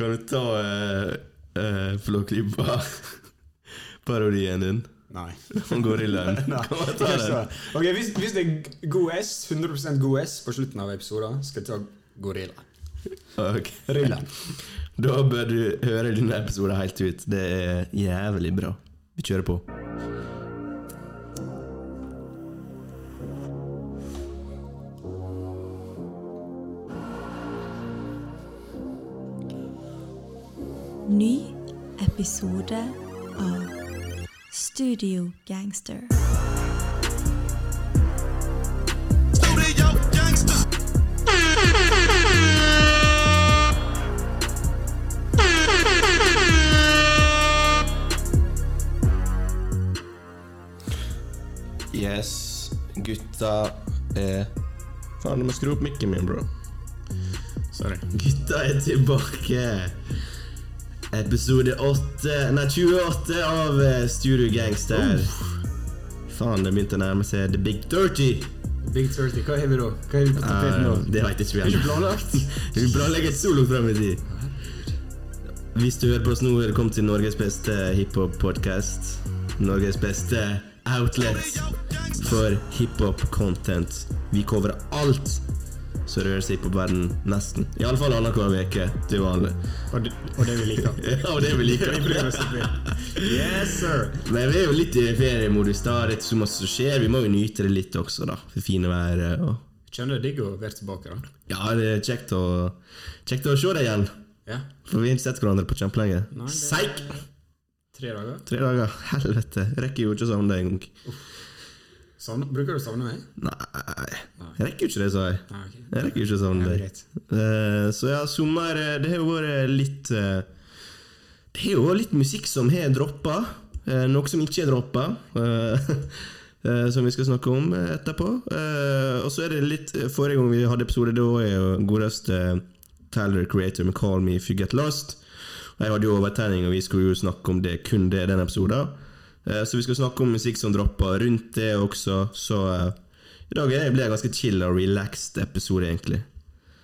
Kan du ta uh, uh, Flåklypa-parodien din? Nei. Om gorillaen? Nei. Kan man? Ok, hvis, hvis det er god S, 100% god S på slutten av episoden, skal jeg ta gorilla. Ok. Rilla. Da bør du høre denne episoden helt ut. Det er jævlig bra. Vi kjører på. Ny episode av Studio Gangster. Yes, gutta er Faen, du må skru opp mikken min, bro. Sorry. Gutta er tilbake. Episode 8 Nei, 28 av eh, Studio Gangster. Faen, det begynte å nærme seg The Big 30. Big 30, hva har vi da? Hva har vi på tapeten nå? Uh, det jeg ikke vi Er ikke ennå. planlagt? Vi planlegger et langt frem i tid. Hvis du hører på oss nå, det kommet til Norges beste hiphop-podkast. Norges beste outlet for hiphop-content. Vi coverer alt som rører seg på verden, nesten. Iallfall annenhver uke til vanlig. Og og det vi liker. Ja, og det vi liker. Yes, sir. Men vi er jo litt i feriemodus. da, Det er ikke så masse som skjer. Vi må jo nyte det litt også, da. For fine været og Kjenner det digg å være tilbake, da? Ja, det er kjekt å, kjekt å se deg igjen. Ja. For vi har ikke sett hverandre på kjempelenge. Seik! Tre dager? Tre dager. Helvete. Rekker jo ikke å savne deg engang. Savne, bruker du å savne meg? Nei, jeg rekker jo ikke det, sa jeg. Jeg rekker ikke å savne deg. Eh, så ja, sommer eh, Det har jo vært litt eh, Det har jo vært litt musikk som har droppa. noe som ikke er droppa. som vi skal snakke om etterpå. Og så er det litt Forrige gang vi hadde episode, da var jo godeste Tyler Creator med 'Call Me If You Get Lost'. Jeg hadde jo overtenning, og vi skulle jo snakke om det kun det den episoden. Eh, Så vi skal snakke om musikk som dropper rundt det også. Så eh, i dag det- blir det en ganske chill og relaxed episode, egentlig.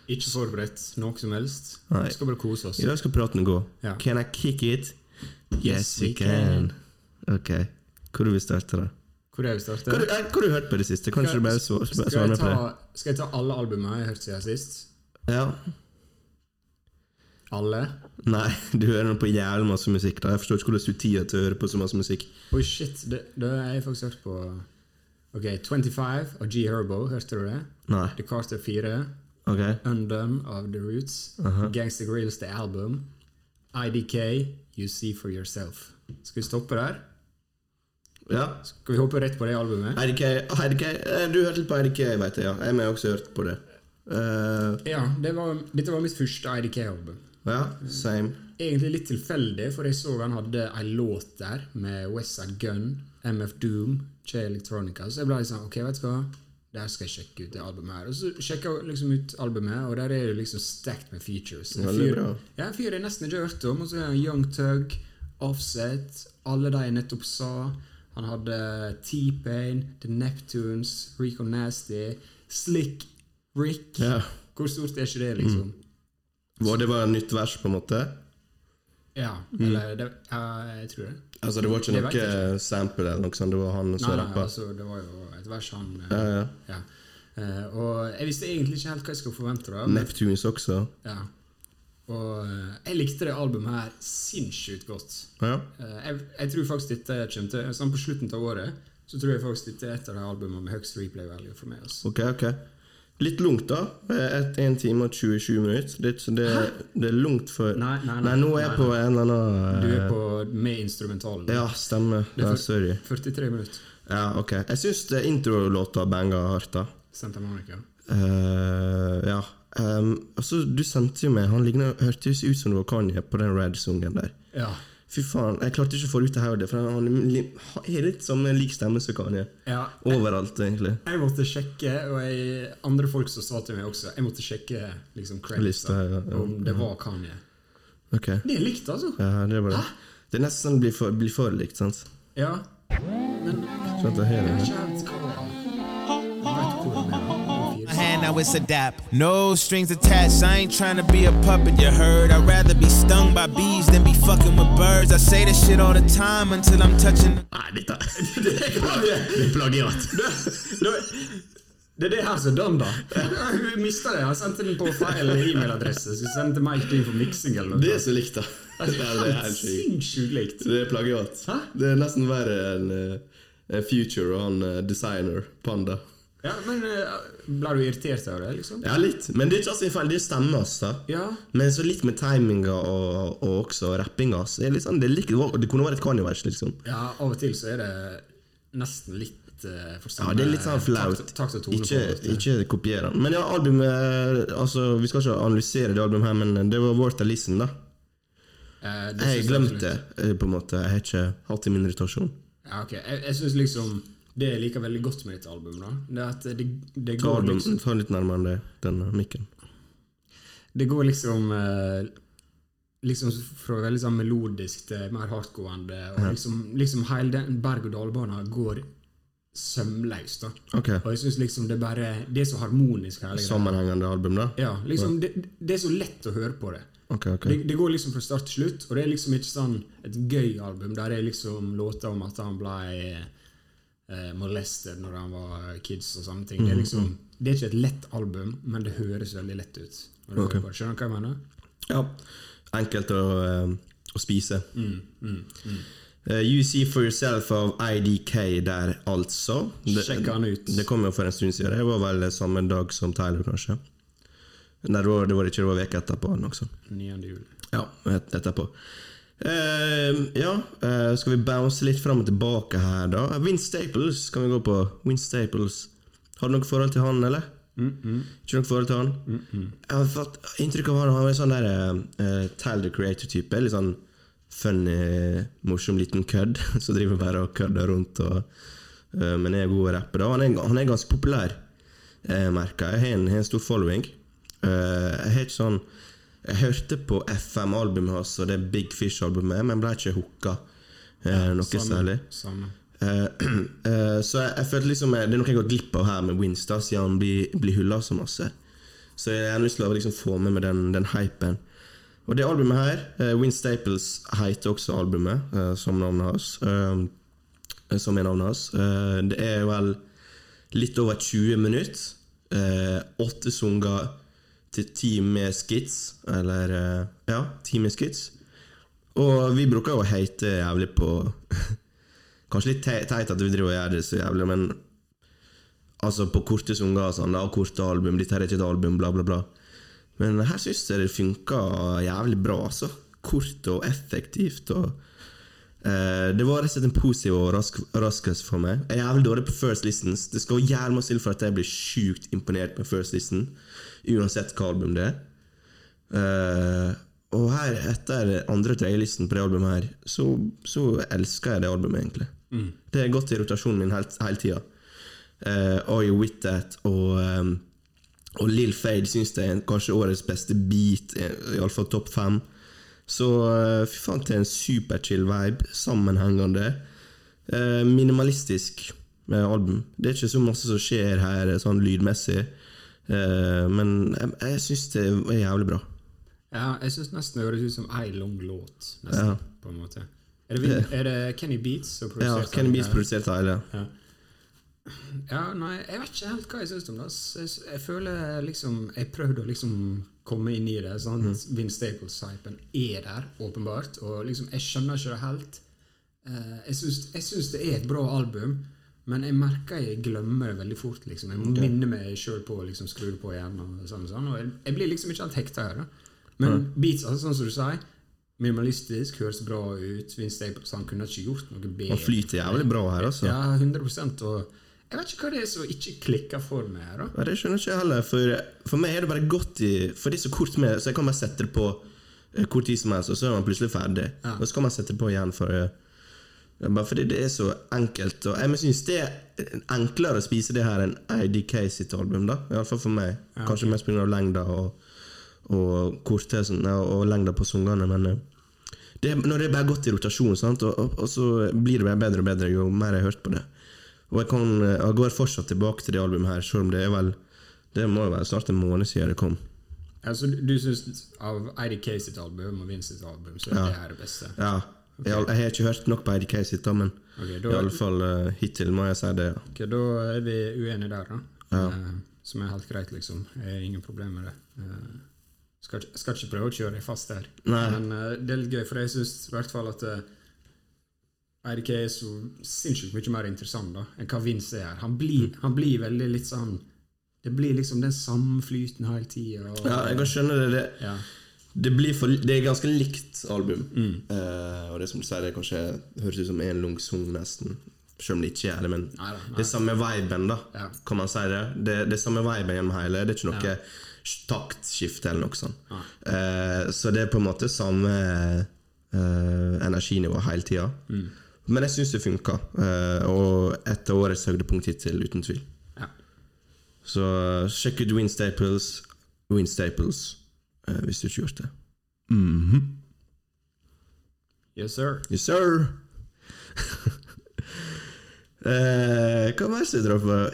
Ikke forberedt noe som helst. Nei. Vi skal bare kose oss. I dag skal praten gå. Ja. Can I kick it? Yes, we can. Ok. Hvor vil vi starte, da? Hvor er vi startet? Hva eh, hva har du hørt på i det siste? Kanskje skal, du bare svare skal, jeg på det? skal jeg ta alle albumene jeg har hørt siden sist? Ja. Alle? Nei, du hører på jævlig masse musikk. da Jeg forstår ikke hvordan du tid til å høre på så masse musikk. Oi, shit. Det, det har jeg faktisk hørt på Ok, 25 av G Herbo, hørte du det? Nei. The Carter 4. Okay. Undone of The Roots. Gangster Grills The Album. IDK, You See For Yourself. Skal vi stoppe der? Ja. Skal vi hoppe rett på det albumet? IDK, ah, IDK. eh, Du hørte litt på IDK, vet jeg. ja Jeg har også hørt på det. Uh, Ja, det var, dette var mitt første IDK-album. Ja, same. Egentlig litt tilfeldig, for jeg så han hadde ei låt der med Westside Gun, MF Doom, J Electronica. Så jeg ble sånn Ok, vet du hva? Der skal jeg sjekke ut det albumet her. Og så sjekka jeg liksom ut albumet, og der er det liksom stacked med features. En fyr- bra. Ja, en fyr jeg nesten ikke har hørt om. Og så er han Young Tug, Offset, alle de jeg nettopp sa. Han hadde T-Pain, The Neptunes, Rico Nasty, Slick Rick. Ja. Hvor stort er ikke det, liksom? Var det bare et nytt vers, på en måte? Ja, eller det, ja, jeg tror det. Altså Det var ikke noe ikke. sample eller noe sånt? Det var han som Nei, nei, altså, det var jo et vers han eh, Ja, ja. ja. Uh, Og jeg visste egentlig ikke helt hva jeg skulle forvente. da Neptunes også? ja. Og eh, jeg likte det albumet her sinnssykt godt. Ja. Uh, Jeg, jeg tror faktisk dette kommer til Sånn på slutten av året Så tror jeg faktisk dette er et av de albumene med høyest replay value for meg. Altså. Ok, ok. Litt lungt, da. 1 time og 20 minutter. Litt, er det, det er lungt for Nei, nei, nei, nå er jeg nei, på en eller annen Du er eh, på med instrumentalen. Ja, stemmer. Det er Ja, for- sorry. 43 minutter. Ja, ok. Jeg syns introlåta banga hardt, da. Santa Monica. Uh, ja. Um, altså, du sendte jo meg Han ligner, hørtes ut som det var Kanye på den Red-sungen der. Ja. Fy faen, jeg klarte ikke å få det ut av hodet, for han har litt sånn lik stemme som Kanye. ja. Overalt, egentlig. Jeg måtte sjekke, og jeg, andre folk som sa til meg også Jeg måtte sjekke liksom credits ja, ja, om det var Kanye. Ok. Det er likt, altså. Ja, det er bare Det er nesten sånn blir for, blir for likt, sant? Ja. Men det her jeg vet ikke helt hva det er. My hand now it's adapt. No strings attached. I ain't trying to be a puppet, you heard. I'd rather be stunned fucking with birds. I say this shit all the time until I'm touching. Nei, dette Det er plagiat. Det er det her som done, da. Hun mista det. Jeg sendte den på feil e-mailadresse. Så jeg sendte meg ikke inn for miksing eller noe. Det er så likt, da. Altså, Ja, det er helt sykt. sinnssykt likt. Det er plagiat. Hæ? Det er nesten verre enn eh, Future og han eh, designer, Panda. Ja, men eh, Ble du irritert av det, liksom? Ja, litt. Men det er ikke alltid feil. Det er stemmen altså. Ja. Men så litt med timinga og, og også rappinga. Så det, sånn, det, det kunne vært et Kanye-vers, liksom. Ja, av og til så er det nesten litt uh, for Ja, det er litt sånn flaut. Ikke, ikke kopiere den. Men ja, albumet Altså, Vi skal ikke analysere det albumet her, men det var worth a listen, da. Eh, Jeg synes glemte det, på en måte. Jeg har ikke hatt det i min irritasjon. Ja, ok. Jeg, jeg syns liksom Det jeg liker veldig godt med dette albumet, da, det er at det, det Ta, går album, liksom ta litt nærmere det, den denne mikken. Det går liksom eh, Liksom fra veldig sånn melodisk til mer hardtgående. Og liksom, liksom hele den berg-og-dal-banen går sømløst. da Ok. Og jeg syns liksom det bare Det er så harmonisk. Her. Sammenhengende album, da? Ja, liksom det, det er så lett å høre på det. Okay, okay. Det, det går liksom fra start til slutt, og det er liksom ikke sånn et gøy album der det er liksom låter om at han ble eh, molested når han var kids og sånne ting. Det er liksom Det er ikke et lett album, men det høres veldig lett ut. Når du Ok. på. Skjønner du hva jeg mener? Ja. Enkelt å, eh, å spise. Mm, mm, mm. Uh, you See For Yourself av IDK der, altså. Det, Sjekk han ut. det kom jo for en stund siden. Det var vel samme dag som Tyler, kanskje. Nei, det var, det var ikke, det var uka etterpå. Noe sånt. 9. juli. Ja, et, etterpå. Eh, ja, uh, skal vi bounce litt fram og tilbake her, da? Vince Staples kan vi gå på. Vince Staples. Har du noe forhold til han, eller? Mm, mm, Ikke noe forhold til han? mm, mm. Jeg har fått inntrykk av han Han er en sånn der uh, Tyler the Creator-type. Litt sånn funny, morsom liten kødd som driver bare og kødder rundt. Og, uh, men er god å rappe. da Han er, han er ganske populær, uh, merker jeg. Jeg har en, har en stor following. Uh, jeg har ikke sånn Jeg hørte på FM-albumet hans og det Big Fish-albumet, men ble ikke hooka eh, noe Samme, særlig. Samme. Eh, eh, så jeg, jeg følte liksom eh, det er noe jeg går glipp av her med Winst, siden han blir, blir hylla så masse. Så jeg har lyst til å liksom få med meg den, den hypen. Og det albumet her, uh, Win Staples heter også albumet, eh, som navnet hans. eh, som er navnet hans. Eh, det er vel litt over 20 minutter. Eh, åtte sanger til ti med skits. Eller eh, ja, ti med skits. Og vi bruker jo å hate jævlig på Kanskje litt teit at vi driver og gjør det så jævlig, men Altså på korte sanger og sånn, og korte album. Dette er ikke et album, bla, bla, bla. Men her syns jeg det funka jævlig bra, altså. Kort og effektivt. og eh, Det var rett og slett en positiv overraskelse for meg. Jeg er jævlig dårlig på first listens. Det skal jævlig masse til for at jeg blir sjukt imponert med first listen, uansett hva album det er. Uh, og her, etter andre og tredjelisten på det albumet her, så, så elsker jeg det albumet, egentlig. Det har gått i rotasjonen min hele, hele tida. Uh, Are You With That og, um, og Lill Fade syns jeg er kanskje årets beste beat, iallfall topp fem. Så uh, fy faen, til en superchill vibe. Sammenhengende. Uh, minimalistisk album. Det er ikke så masse som skjer her sånn lydmessig, men jeg, jeg syns det er jævlig bra. Ja, jeg syns nesten det høres ut som ei lang låt. Ja. Nesten, på en måte. Er det, er det Kenny Beats som Ja, Kenny? Beats produserte hele. Ja. ja, nei, jeg vet ikke helt hva jeg syns om det. Jeg, jeg føler liksom Jeg prøvde å liksom komme inn i det. Sånn Mm. Vin Staples-hypen er der, åpenbart. Og liksom, jeg skjønner ikke det helt. Eh, jeg syns det er et bra album, men jeg merker jeg glemmer det veldig fort. liksom Jeg må minne meg sjøl på å liksom, skru det på igjen. Og sånn og sånn Og jeg, jeg blir liksom ikke helt hekta her. da Men beats, altså, sånn som du sier, minimalistisk, høres bra ut. Vince han kunne ikke gjort noe bedre. Han flyter jævlig bra her, altså. Ja, 100 Og jeg vet ikke hva det er som ikke klikker for meg her. da det skjønner ikke jeg heller. For, for meg er det bare godt i For det er så kort med Så jeg kan bare sette det på kort hvor tid som helst, og så er man plutselig ferdig. Ja. Og så kan man sette det på igjen. For, eh, bare fordi det er så enkelt. Og jeg synes det er enklere å spise det her enn IDK sitt album. da Iallfall for meg. Ja, Kanskje ok. mest pga. lengda og, og kortheten og, og lengda på sangene. Men eh, det, når det er bare gått i rotasjon, sant? Og, og, og så blir det bare bedre og bedre jo mer jeg har hørt på det. Og jeg, kan, eh, jeg går fortsatt tilbake til det albumet her, selv om det er vel Det må jo være snart en måned siden det kom. Altså, du syns av IDK sitt album og Vince sitt album, så er Ja. det her det beste? Ja. Jeg, har- jeg har ikke hørt nok på IDK sitt, da, men Ok, i alle fall uh, hittil må jeg si det. ja. ok, da er vi uenige der, da. Ja. Uh, som er helt greit, liksom. Jeg har ingen problemer med det. Uh, skal, skal ikke prøve å kjøre deg fast der. Nei. Men det er litt gøy, for jeg syns i hvert fall at IDK er så sinnssykt mye mer interessant da, enn hva Vince er. Han blir, Mm. han blir veldig litt sånn Det blir liksom den samme flyten hele tida. Ja, jeg kan skjønne det. det. Ja. Det, blir for, det er ganske likt album. Mm. Uh, og det som du sier, det kanskje høres ut som en lang sang, nesten. Selv om det ikke er det. Men nei, nei. det er samme viben, da. Ja. Kan man si det? Det, det er samme viben gjennom hele. Det er ikke noe taktskifte eller noe sånt. Ah. Uh, så det er på en måte samme uh, energinivå hele tida. Mm. Men jeg syns det funka. Og etter årets høydepunkt hittil, uten tvil. Ja. Så sjekk ut Win Staples. Win Staples, hvis du ikke gjorde det. Mm -hmm. Yes, sir. Yes, sir! eh, hva mer som traff?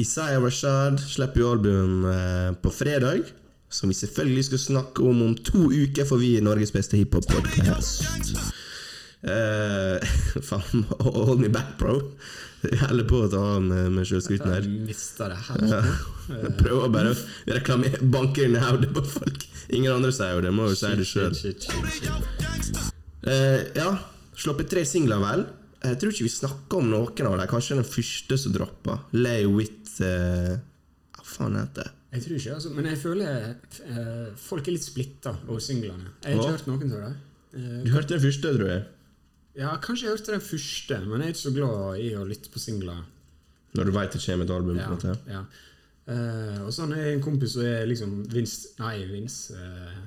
Isaiah Rashad slipper jo album eh, på fredag. Som vi selvfølgelig skal snakke om om to uker, for vi er Norges beste hiphop-podkast. Eh, faen, hold me back, bro. Jeg holder på å ta han med, med sjølskryten her. Mista det her. Jeg prøver bare å reklamere, banke inn i hodet på folk. Ingen andre sier jo det, må jo si det sjøl. Uh. Eh, ja, sluppet tre singler, vel. Jeg tror ikke vi snakker om noen av dem. Kanskje den første som droppa. Lay with uh, Hva faen heter det? Jeg tror ikke, altså, men jeg føler uh, folk er litt splitta over singlene. Jeg har Hva? ikke hørt noen av dem. Uh, Du hørte den første, tror jeg. Ja, kanskje jeg hørte den første, men jeg er ikke så glad i å lytte på singler. Når du veit det kommer et album. på en måte ja. Uh, og sånn er en kompis som er liksom Vince Nei, Vince uh,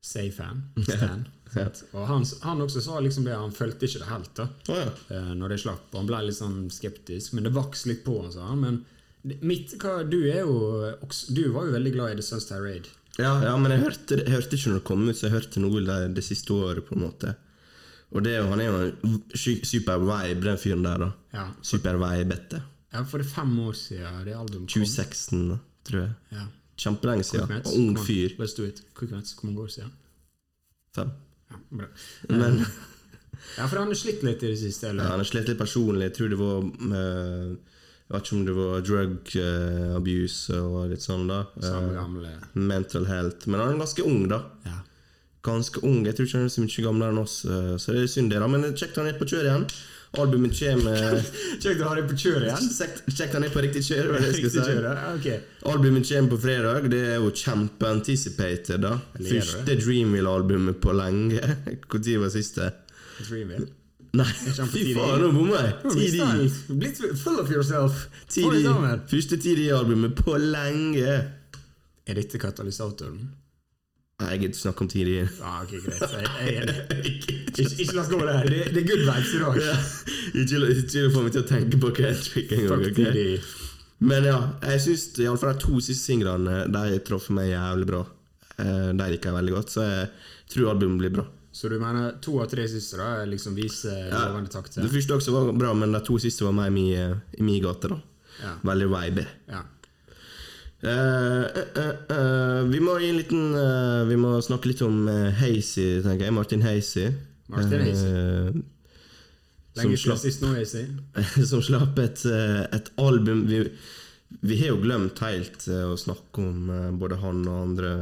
Say-fan. Stan. Ja. Og han, han også sa liksom det, han følte ikke det helt da oh, ja. uh, når det slapp. og Han ble litt sånn skeptisk, men det vokste litt på han, sa han. Men mitt, hva, du er jo Du var jo veldig glad i The Sun's Raid. Ja, ja, men jeg hørte, jeg hørte ikke når det kom ut, så jeg hørte noe det, det siste året, på en måte. Og det, han er jo en super vibe, den fyren der, da. Ja, Super vibe-ete. ja, for det er fem år siden det albumet kom. 2016, da, tror jeg. Ja. Kjempelenge siden. Og ung fyr. Let's do it. Nets, hvor mange år siden? Fem. Ja, bra. Men Ja, for han har slitt litt i det siste, eller? Ja, han har slitt litt personlig. Jeg tror det var eh, Jeg vet ikke om det var drug uh, abuse og litt sånn, da. Samme Eh, gamle mental health. Men han er ganske ung, da. Ja. Ganske ung. Jeg tror ikke han er så mye gamlere enn oss, eh, så det er synd, det. da Men kjekt han er på kjøret igjen. Albumet kommer Kjekt å ha deg på kjøret igjen. Kjekt kjekt han er på riktig kjør, var det jeg skulle si. kjøret. Albumet kommer på fredag. Det er jo kjempeanticipated, da. Første Dreamville-albumet på lenge. Når var siste? Dreamville. Nei, fy faen, nå bomma jeg! TD. Blitt full of yourself. TD. Første TD-albumet på lenge. Er dette katalysatoren? Jeg gidder ikke snakke om tidligere. Ja, ok, greit. Jeg, jeg er enig. Ikke, la oss gå der. Det, det er good vibes i dag. Ja, ikke, få meg til å tenke på hva jeg fikk en ok? Okay? Men ja, jeg syns iallfall de to siste singlene De traff meg jævlig bra. Eh, De liker jeg veldig godt, så jeg tror albumet blir bra. Så du mener to av tre siste da liksom viser Ja, lovende takter? Det første også var bra, men de to siste var mer i min gate. da Ja. Veldig vibe. ja. Uh, eh, vi må liten Vi må snakke litt om uh, Hazy, tenker jeg. Martin Hazy. Martin Hazy. Lenge siden sist nå, Hazy. som slapp et, et album vi, vi har jo glemt helt å snakke om både han og andre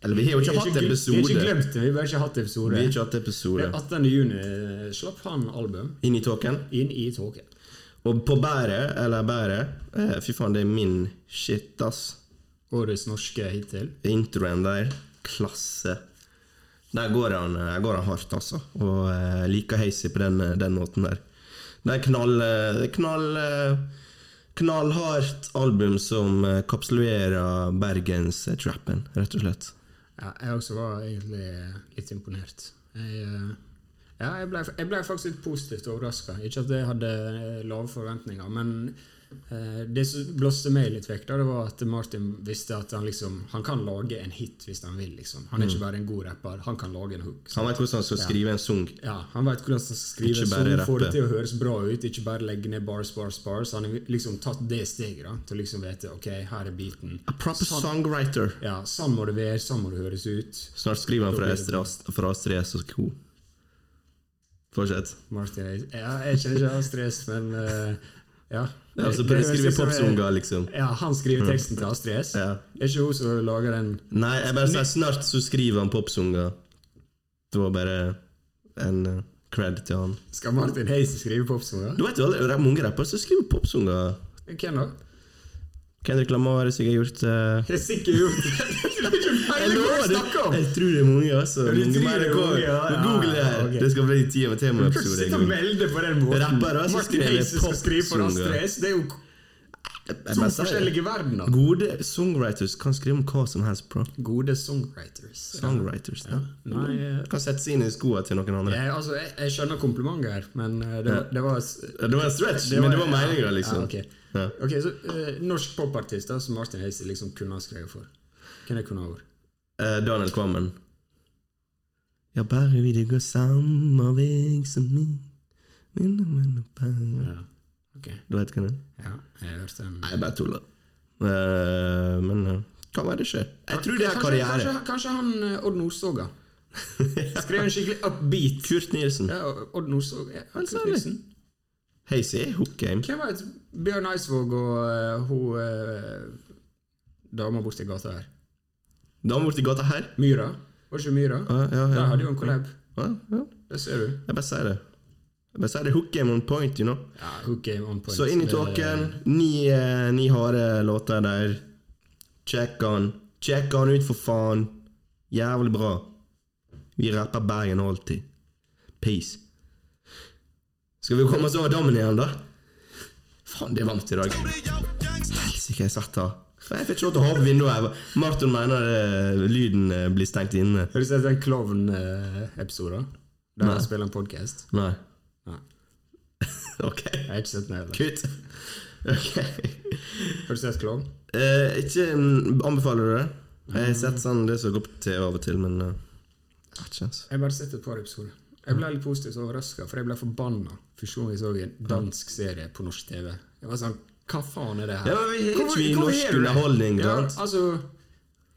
Eller vi har jo ikke hatt episode Vi har ikke glemt det, vi har ikke hatt episode. Vi har ikke hatt episode. 18. juni slapp han album Inn i tåken. inn i tåken. Og på bæret, eller bæret eh, Fy faen, det er min shit, ass. Årets norske hittil. Introen der, klasse. Der går han, der går han hardt, altså. Og eh, liker Hazy på den, den måten der. Det er knall, eh, knall eh, Knallhardt album som kapsulerer Bergens trappen, rett og slett. Ja, jeg også var egentlig litt imponert. Jeg, eh, ja, jeg ble, jeg ble faktisk litt positivt overraska. Ikke at jeg hadde eh, lave forventninger, men Eh, Det som blåste meg litt vekk, da, det var at Martin visste at han liksom Han kan lage en hit hvis han vil. liksom Han er ikke bare en god rapper, han kan lage en hook. Han vet hvordan han skal skrive en sang. Ja, Han vet hvordan han skal skrive en sang, få det til å høres bra ut, ikke bare legge ned bars, bars, bars. Han har liksom tatt det steget da til å liksom vite ok, her er beaten. A proper songwriter. Ja, Sånn må det være, sånn må det høres ut. Snart skriver han fra Astrid S- og Co. Fortsett. Martin, jeg, ja, jeg kjenner ikke av stress, men uh, ja. Ja, så Det- å popsanger, liksom. Ja, han skriver teksten til Astrid S. Ja. Er ikke hun som lager den Nei, jeg bare sier snart så skriver han popsanger. Det var bare en uh, cred til han. Skal Martin Hayes skrive popsanger? Du vet jo, det er mange rappere som skriver popsanger. Hvem da? Kendrick Lamar har sikkert gjort det. Jeg er sikkert gjort det. Det Jeg lover det! Jeg tror det er mange, altså. Ja, Mange mer det er enn hva- ja, ja, Google det her. ja, ok. Det skal bli tid med Du kan ikke sitte og melde på den måten. Rappere som skriver popsanger. Det er jo to forskjellige verdener. Gode songwriters kan skrive om hva som helst, bro. Gode songwriters. Songwriters, ja. Nei, eh, Kan sette seg inn i skoene til noen andre. jeg, altså, jeg, jeg skjønner komplimentet her, men eh, det var, det var Ja, Det var en stretch, men det var meninga, liksom. Ja, ok. Ja. Ok, så eh, Norsk popartist som Martin Heise liksom kunne ha skrevet for. Hvem er kunne ha vært? Eh, Daniel Kvammen. Ja, bare vi det går samme vei som min. Ja. okay. Du vet hva det er? ja, jeg hørte den. Nei, jeg bare tuller. Uh, men uh, kan være det ikke? Jeg tror det er karriere. Kanskje, kanskje han eh, Odd Nordstoga skrev en skikkelig upbeat Kurt Nilsen. ja, Odd Nordstoga ja, Kurt. Nilsen. Heisi er hook game. Hvem vet Bjørn Eidsvåg og uh, hun uh, dama borti gata her? Dama borti gata her. Myra? Var det ikke Myra? Ja, ja, Der hadde jo en collab. Ja, ja. Det ser du. Jeg bare sier det. Jeg bare sier det hook game on point, you know. Ja, hook game on point. Så inn i Det- tåken. Ni, eh, ni harde låter der. Check on. Check on ut, for faen. Jævlig bra. Vi rapper Bergen alltid. Peace. Skal vi komme oss over dammen igjen, da? Faen, det er varmt i dag. Helsike, jeg satt her. Jeg fikk ikke lov til å ha opp vinduet. her. Martin mener eh, lyden eh, blir stengt inne. Har du sett den klovnepisoden? Der Nei. han spiller en podkast? Nei. Nei. ok. Jeg har ikke sett den heller. Kutt. Ok. Har du sett Klovn? Eh, ikke mm, Anbefaler du det? Jeg har sett sånn det som går på TV av og til, men uh, ikke. Jeg har bare sett et par episoder. Jeg ble litt positivt overraska, for jeg ble forbanna første gang jeg så en dansk serie på norsk TV. Jeg var sånn Hva faen er det her? Ja, men vi har ikke norsk underholdning, Ja, altså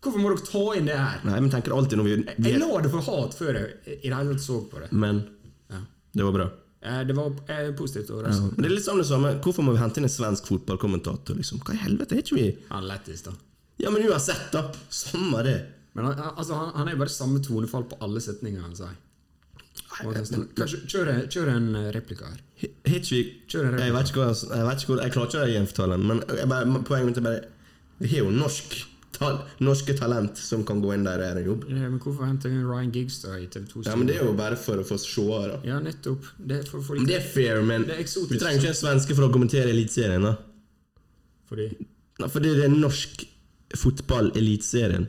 Hvorfor må dere ta inn det her? Nei, men tenker alltid når vi, vi Jeg la det for hat før jeg i det hele tatt så på det. Men Ja. det var bra. Eh, Det var er positivt Ja. overraska. Men det er litt sånn det samme. Hvorfor må vi hente inn en svensk fotballkommentator? liksom? Hva i helvete? Er ikke vi Han lættis, da. Ja, men uansett, da. Samme det. Men han, altså, han, han er bare samme tonefall på alle setninger han sier. Kanskje Kjør, en- kjør en eh, replika her. En Jeg vet ikke hva jeg, vet ikke hvor, jeg klarer ikke å gjenfortale den, men jeg bare, poenget mitt er bare Vi har jo norsk, tal, norske talent som kan gå inn der og gjøre en jobb. Ja, men hvorfor henter jeg Ryan Giggs da i TV 2? Ja, men Det er jo bare for å få seere. Ja, nettopp. Det er for, for, Det er fair, men Det er vi trenger ikke en svenske for å kommentere Eliteserien. da Fordi Nei, Fordi det er norsk fotball, Eliteserien.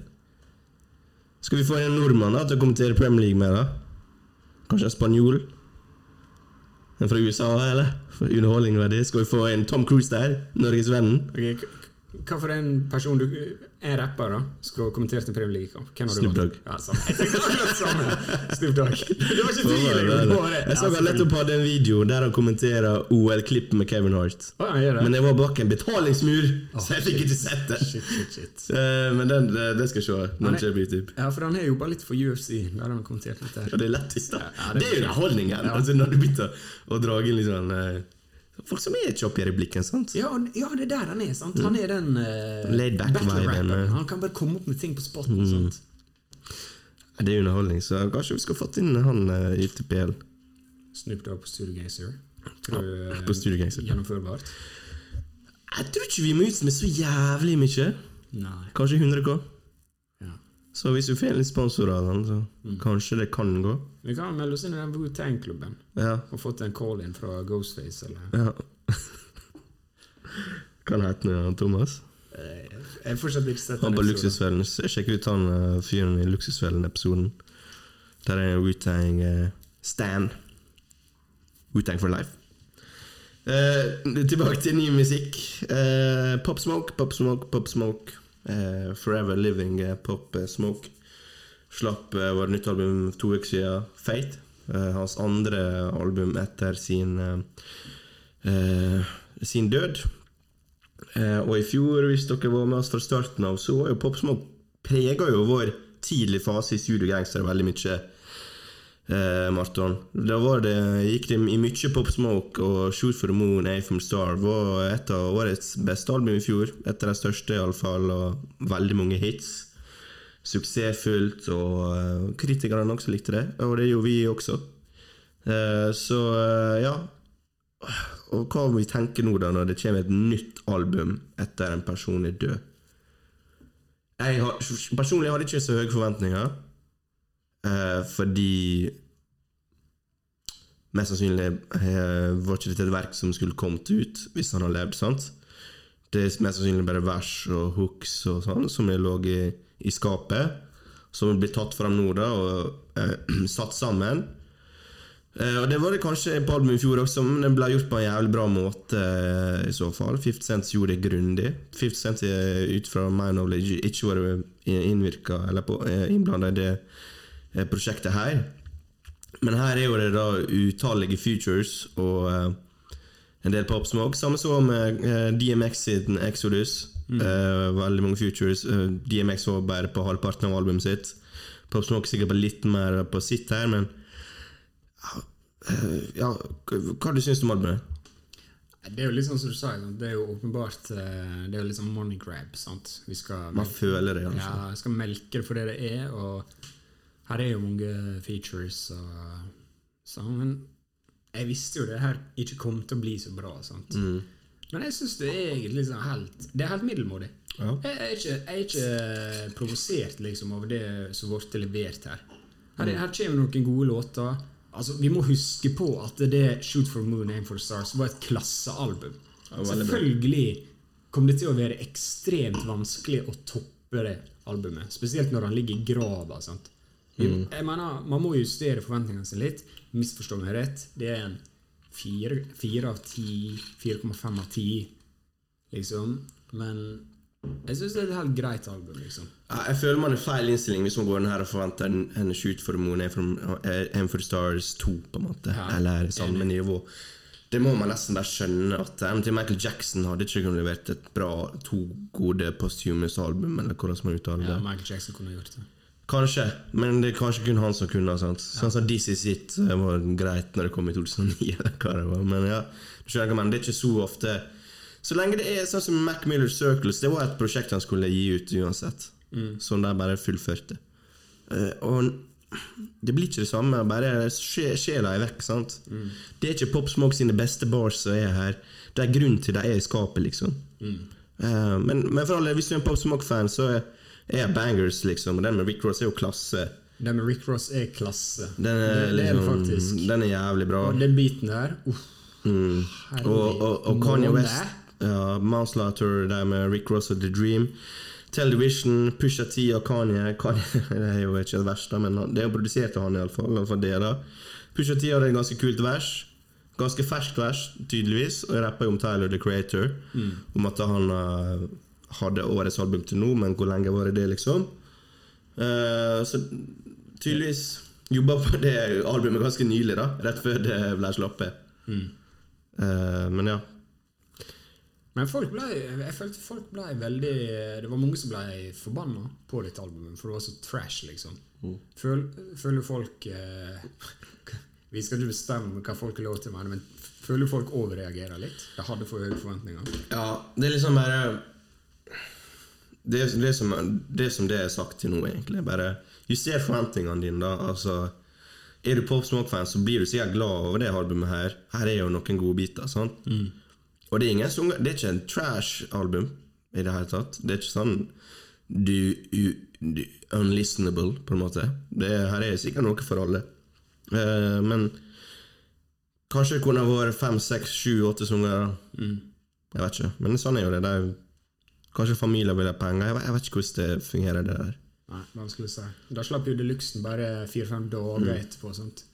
Skal vi få en nordmann da til å kommentere Premier League med, da? Kanskje en spanjol? En fra USA, eller? For underholdningsverdi. Skal vi få en Tom Cruise der? Norgesvennen? Ok, k- Hva for en person du er rapper da Skulle kommentert en Premier League-kamp? Snoop? Dogg. Ja. Jeg. Snoop Dogg. Det var ikke tvil engang. Jeg så Ja, han nettopp hadde en video der han kommenterer OL-klipp med Kevin Hart. Oh, ja, det. Men jeg var bak en betalingsmur, så jeg fikk ikke sett det. Shit, shit, shit. Uh, Men den, det, det skal jeg se når det på YouTube. Ja, for han har jobba litt for UFC. Der han kommentert litt der. Og det er lettest, da. Ja, det det, er jo underholdningen. Ja. Altså, når du begynner å dra inn litt sånn eh, Folk som er et oppi i replikken, sant? Ja, ja, det er der han er. sant? Han er den uh, eh. Han kan bare komme opp med ting på spotten. sant? Det er underholdning, så kanskje vi skulle fått inn han uh, i TPL. Snoop Dogg på Studio Gazer. Tror du ja, på Studio Gangster. Gjennomførbart? Jeg tror ikke vi må ut med så jævlig mye. Nei. Kanskje 100K. Ja. Så hvis vi får litt sponsorer, så Mm. kanskje det kan gå. Vi kan melde oss inn i den Wu-Tang-klubben Ja. og fått en call-in fra Ghostface. eller... ja. Kan hete noe, Thomas. Eh, Jeg har fortsatt ikke sett Han på. Luksusfellen. Sjekk ut han eh, fyren i Luksusfellen-episoden. Der er en Wu-Tang eh, Stan. Wu-Tang for life. Eh, tilbake til ny musikk. Eh, Pop Smoke, Pop Smoke, Pop Smoke. Eh, Forever Living eh, Pop eh, Smoke. Slapp eh, vårt nytt album to uker siden, Fate. Eh, hans andre album etter sin eh, eh, sin død. Og i fjor, hvis dere var med oss fra starten av, så var jo Pop Smoke prega jo vår tidlige fase i Studio Gangster veldig mye. Eh, Marton. Da det, gikk det i mye Pop Smoke, og Shoot for the Moon, A from Star var et av årets beste album i fjor. Et av de største, iallfall, og veldig mange hits. Suksessfullt, og eh, kritikerne også likte det, og det gjorde vi også. Eh, så eh, ja. Og hva må vi tenke nå, da, når det kommer et nytt album etter en person er død? Jeg har, personlig hadde ikke så høye forventninger. Eh, fordi Mest sannsynlig eh, var ikke et verk som skulle kommet ut hvis han hadde levd. sant? Det er mest sannsynlig bare vers og hooks og sånn som lå i, i skapet. Som blir tatt fram nå da og eh, satt sammen. Og Det var det kanskje på albumet i fjor også, men det ble gjort på en jævlig bra måte. i så fall 50 Cent gjorde det grundig. 50 Cent ut fra my knowledge ikke vært innvirka eller innblanda i det prosjektet her. Men her er jo det da utallige features og eh, en del popsmog. Samme som med eh, DMX sin Exodus. Eh, veldig mange features. Eh, DMX var bare på halvparten av albumet sitt. Popsmog sikkert på litt mer på sitt her, men eh, Ja, hva, hva du syns du om albumet? Det er jo litt sånn som du sa, det er jo åpenbart eh, Det er jo litt sånn money grab. sant? Vi skal, Man føler det, kanskje. ja, skal melke det for det det er, og her er jo mange features og sånn, men jeg visste jo det her ikke kom til å bli så bra. sant? Mm. Men jeg syns det er egentlig liksom helt Det er helt middelmådig. Ja. Jeg er ikke, jeg er ikke provosert liksom over det som ble levert her. Her, er- her kommer noen gode låter. Altså, Vi må huske på at det Shoot for Moon, Aim for Stars var et klassealbum. Ja. Selvfølgelig kom det til å være ekstremt vanskelig å toppe det albumet. Spesielt når han ligger i grava. sant? Mm. Jeg mener, Man må justere forventningene sine litt. Misforstå meg rett. Det er en fire fire av ti, 4,5 av 10, liksom. Men jeg syns det er et helt greit album, liksom. Ja, Jeg føler man er feil innstilling hvis man går den her og forventer en, en Shoot for the Moon, Aim for, for the Stars 2, på en måte. Ja, Eller samme nivå. Det må man nesten bare skjønne at MT Michael Jackson hadde ikke kunnet levert et bra, to gode posthumous album, eller hvordan man uttaler det. Ja, Michael Jackson kunne gjort det. Kanskje, men det er kanskje kun han som kunne. Sant? Sånn som This Is It det var greit når det kom i 2009, eller hva det var. Men ja, du skjønner hva jeg. Det er ikke så ofte Så lenge det er sånn som Mac Miller Circles, det var et prosjekt han skulle gi ut uansett. Som de bare fullførte. Eh, og det blir ikke det samme. Bare sje- sjela er vekk. sant? Det er ikke Pop Smoke sine beste bars som er her. Det er grunn til de er i skapet, liksom. Eh, men, men for alle, hvis du er en Pop Smoke-fan, så er, er bangers, liksom. Og den med Rick Ross er jo klasse. Den med Rick Ross er klasse. Den er, det, det er liksom, faktisk. Den er jævlig bra. Og den biten der uff, Mm. Og, og, og Kanye. West, ja, Manslaughter, der med Rick Ross og The Dream. Television, Pusha T og Kanye. Kanye det er jo ikke det verste, men det er jo produsert av han iallfall. Iallfall det da. Pusha T hadde et ganske kult vers. Ganske ferskt vers, tydeligvis. Og jeg rapper jo om Tyler the Creator. Om at han eh, hadde årets album til nå, men hvor lenge var det det, liksom? Uh, så tydeligvis jobba på det albumet ganske nylig, da. Rett før det ble sluppet. Uh, men ja. Men folk ble, jeg følte folk ble veldig Det var mange som ble forbanna på dette albumet, for det var så trash, liksom. Føl, føler folk uh, Vi skal ikke bestemme hva folk har lov til, å mene, men føler folk overreagerer litt? De hadde for høye forventninger. ja, det er liksom bare det, det, som, det som det er sagt til nå, egentlig. Bare juster forventningene dine, da. Altså, er du Pop Smoke-fan, så blir du sikkert glad over det albumet her. Her er jo noen gode biter. sant? Og det er ingen sanger Det er ikke en trash-album i det hele tatt. Det er ikke sånn du, u- du Unlistenable, på en måte. Det, her er sikkert noe for alle. Uh, men kanskje det kunne vært fem, seks, sju, åtte sanger. da. Jeg vet ikke. Men sånn er jo det. det er, jo- kanskje familier vil ha penger. Jeg vet, jeg vet ikke hvordan det fungerer, det der. Nei, vanskelig å si. Da slapp jo Deluxen bare fire-fem dager etterpå. sant?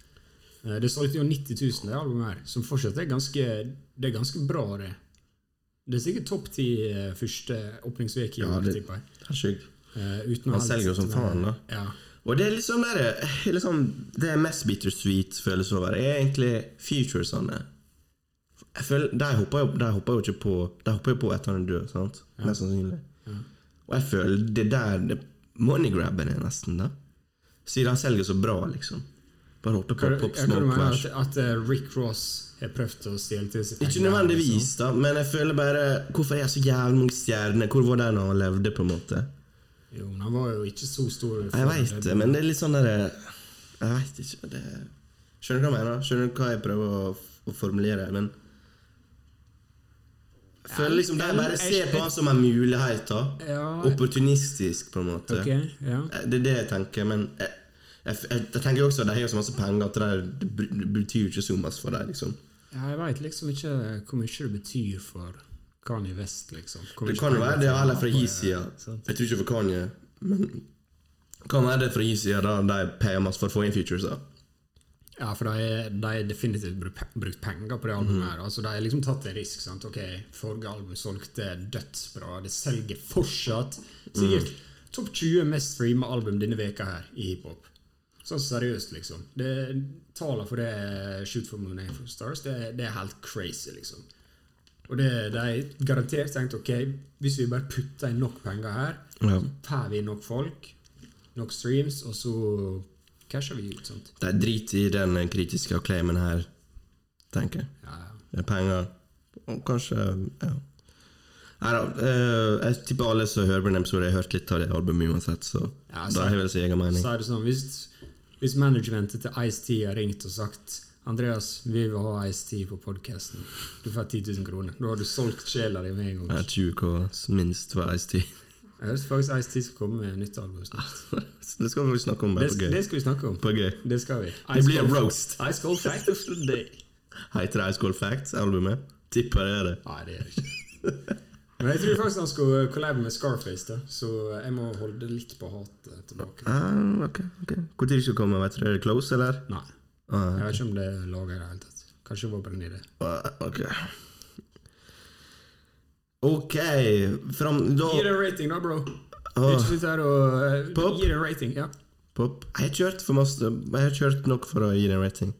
Eh, Det solgte jo 90 000, det albumet her, som fortsatt er ganske Det er ganske bra, det. Det er sikkert topp ti eh, første åpningsuke i Ja, år, det- tipper jeg. Det er sjukt. Uh, Han selger jo som faen, da. Ja. Og det er litt sånn der, sånn, Det er mest bittersweet følelse over, er egentlig futuresene. Jeg føler, Der hopper jeg, hopper jo ikke på De hopper jo på etter han død, sant? Mest sannsynlig. Og jeg føler det der det moneygrabben er, nesten. der. Siden han selger så bra, liksom. Bare hopper på Pop Smoke mener at, at eh, Rick Ross har prøvd å stjele til seg Ikke nødvendigvis, liksom? da, men jeg føler bare Hvorfor er jeg så jævlig mange stjerner? Hvor var den han levde, på en måte? Jo, men han var jo ikke så stor. Jeg veit det, men det er litt sånn derre Jeg veit ikke det... Skjønner du hva jeg mener? Skjønner du hva jeg prøver å, å formulere? Men Jeg føler liksom de bare ser på han som en mulighet. Ja, Opportunistisk, på en måte. Okay, ja. Det er det jeg tenker, men jeg, jeg, jeg, jeg tenker også at de har så masse penger at det, det betyr jo ikke så mye for dem. Liksom. Ja, jeg veit liksom ikke hvor mye det betyr for Kanye West, liksom. Det kan jo være det eller fra på side. Jeg tror ikke for Kanye, men kan være det fra gi-sida, da de payer masse for å få inn features. da Ja, for de har de definitivt brukt penger på det albumet. her Altså, De har liksom tatt en risk. sant? Ok, Forrige album solgte dødsbra. Det selger fortsatt. Sikkert topp 20 mest streama album denne veka her i hiphop. Sånn seriøst, liksom. Det Tallene for det Shoot for Moon for Stars, det, det er helt crazy, liksom. Og det, de garantert tenkt ok, hvis vi bare putter inn nok penger her, Ja. får vi nok folk, nok streams, og så casher vi ut. Det er drit i den kritiske acclaimen her, tenker jeg. Ja, ja. Er penger. Og kanskje Ja. Nei da. eh, jeg tipper alle som hører på den episoden, har hørt litt av det albumet uansett, så Ja, da så- har jeg vel sin egen mening. Så er det sånn, hvis, hvis managementet til Ice-T har ringt og sagt Andreas, vi vil ha Ice-T på podkasten. Du får 10 000 kroner. Da har du solgt sjela di med en gang. Jeg tror hva minst for Ice-T. Jeg har faktisk Ice-T skal komme med nytt album snart. Det skal vi snakke om Det, på gøy. det skal vi snakke om. På gøy. Det skal vi. Det blir en roast. Ice Cold Fact of the Day. Heter det Ice Cold Facts-albumet? Tipper det er det. Nei, det er det ikke. Men jeg tror faktisk han skulle collabe med Scarface, da. så jeg må holde litt på hatet tilbake. Ah, ok, ok Når skal det komme? Vet du, Er det close, eller? Nei. Ah, Jeg vet ikke om det er laga i det hele tatt. Kanskje det var bare en idé. ah, ok. Ok, fram da Gi det en rating, da, bro. Åh. Ikke sitt her og uh, Gi det en rating. ja Pop. Jeg har kjørt for masse Jeg har kjørt nok for å gi det en rating.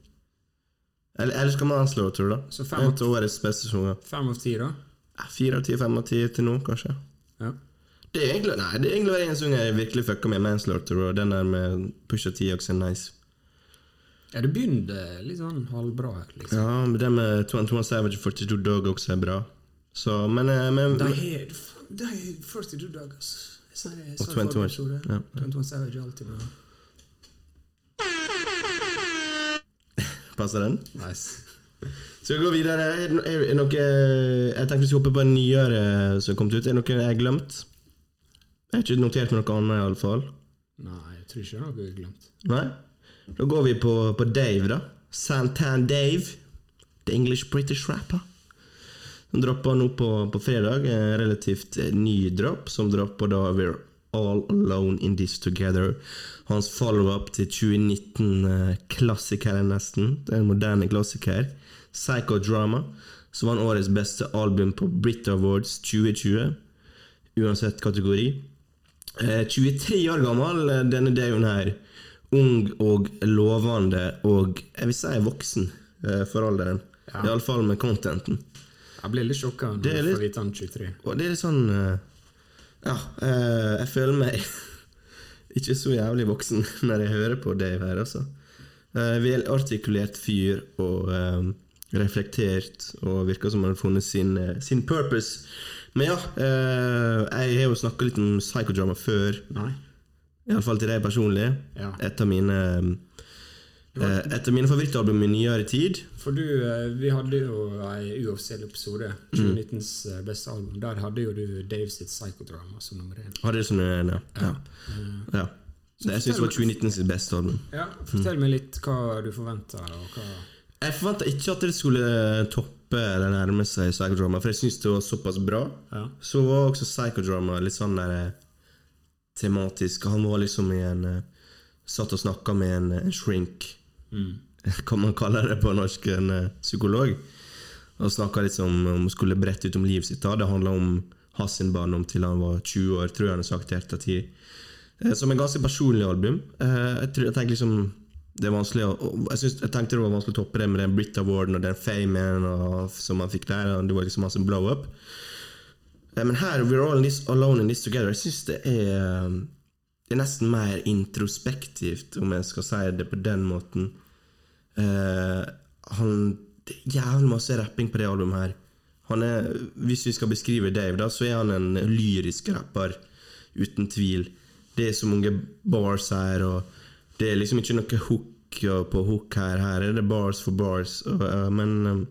Eller, eller skal man anslå, tror du? Så fem av- årets beste sanger. Fem av ti, da? Ja, Fire av ti, fem av ti til nå, kanskje. Ja. Det er egentlig Nei, det er egentlig bare en sang jeg virkelig fucka med, Manslaughter, og den der med Pusha T også er nice. ja, det begynte litt sånn halvbra her, liksom. Ja, men den med 21 Savage og 42 Dog også er bra. Så, men, eh, men De er er 42 dager, Og det forrige 21, episode. ja. 21 er alltid bra. Passer den? Nice. Skal vi gå videre? Er er det noe Jeg tenkte vi skulle hoppe på en nyere som kom ut. Er det noe jeg har glemt? Jeg har ikke notert meg noe annet, iallfall. Nei, jeg tror ikke det er noe jeg har glemt. Nei? Da går vi på, på Dave, da. Santan Dave. The English British rapper. Han droppa nå på, på fredag. En relativt eh, ny dropp, som droppa da We're All Alone In This Together. Hans follow-up til 2019-klassikeren, nesten. Det er en moderne klassiker. Psychodrama, som var årets beste album på Brit Awards 2020. Uansett kategori. Eh, 23 år gammel, eh, denne dagen her. Ung og lovende, og jeg vil si voksen eh, for alderen. Ja. Iallfall med contenten. Jeg blir litt sjokka når jeg får vite han 23. Og det er litt sånn eh, Ja, eh, jeg føler meg ikke så jævlig voksen når jeg hører på Dave her, altså. Uh, Velartikulert fyr og eh, reflektert, og virker som han har funnet sin, eh, sin purpose. Men ja, uh, jeg har jo snakka litt om psychodrama før, Nei? iallfall til deg personlig. Ja. Et av mine eh, Et av mine favorittalbum i nyere tid. For du, eh, vi hadde jo ei uoffisiell episode, 2019s mm. beste album. Der hadde jo du Dave sitt Psychodrama som nummer én. Har det som en, ja. ja. ja. Det jeg syns var 2019 sitt beste album. Ja, Fortell meg litt hva du forventa. Jeg forventa ikke at det skulle toppe eller nærme seg psychodrama, for jeg syns det var såpass bra. Ja. Så var også psychodrama litt sånn der eh, tematisk. Han var liksom i en eh, Satt og snakka med en, en shrink. Mm. kan man kalle det på norsk, en eh, psykolog. Og snakka litt om, om skulle brette ut om livet sitt. Det handla om hans barndom til han var 20 år, tror jeg han har sagt i ettertid. Eh, Som en ganske personlig album. Eh, Jeg, tenker liksom det er vanskelig jeg, synes, jeg tenkte det var vanskelig å toppe det med den Brit Awarden og den famen og, som han fikk der. Det var liksom hans blow-up. Men her, We're All in this, Alone in This Together, jeg syns det er Det er nesten mer introspektivt, om jeg skal si det på den måten. Eh, han, det er jævlig masse rapping på det albumet her. Han er, hvis vi skal beskrive Dave, da, så er han en lyrisk rapper, uten tvil. Det er så mange bars her, og det er liksom ikke noe hook på hook her. Her er det bars for bars. Eh, men um,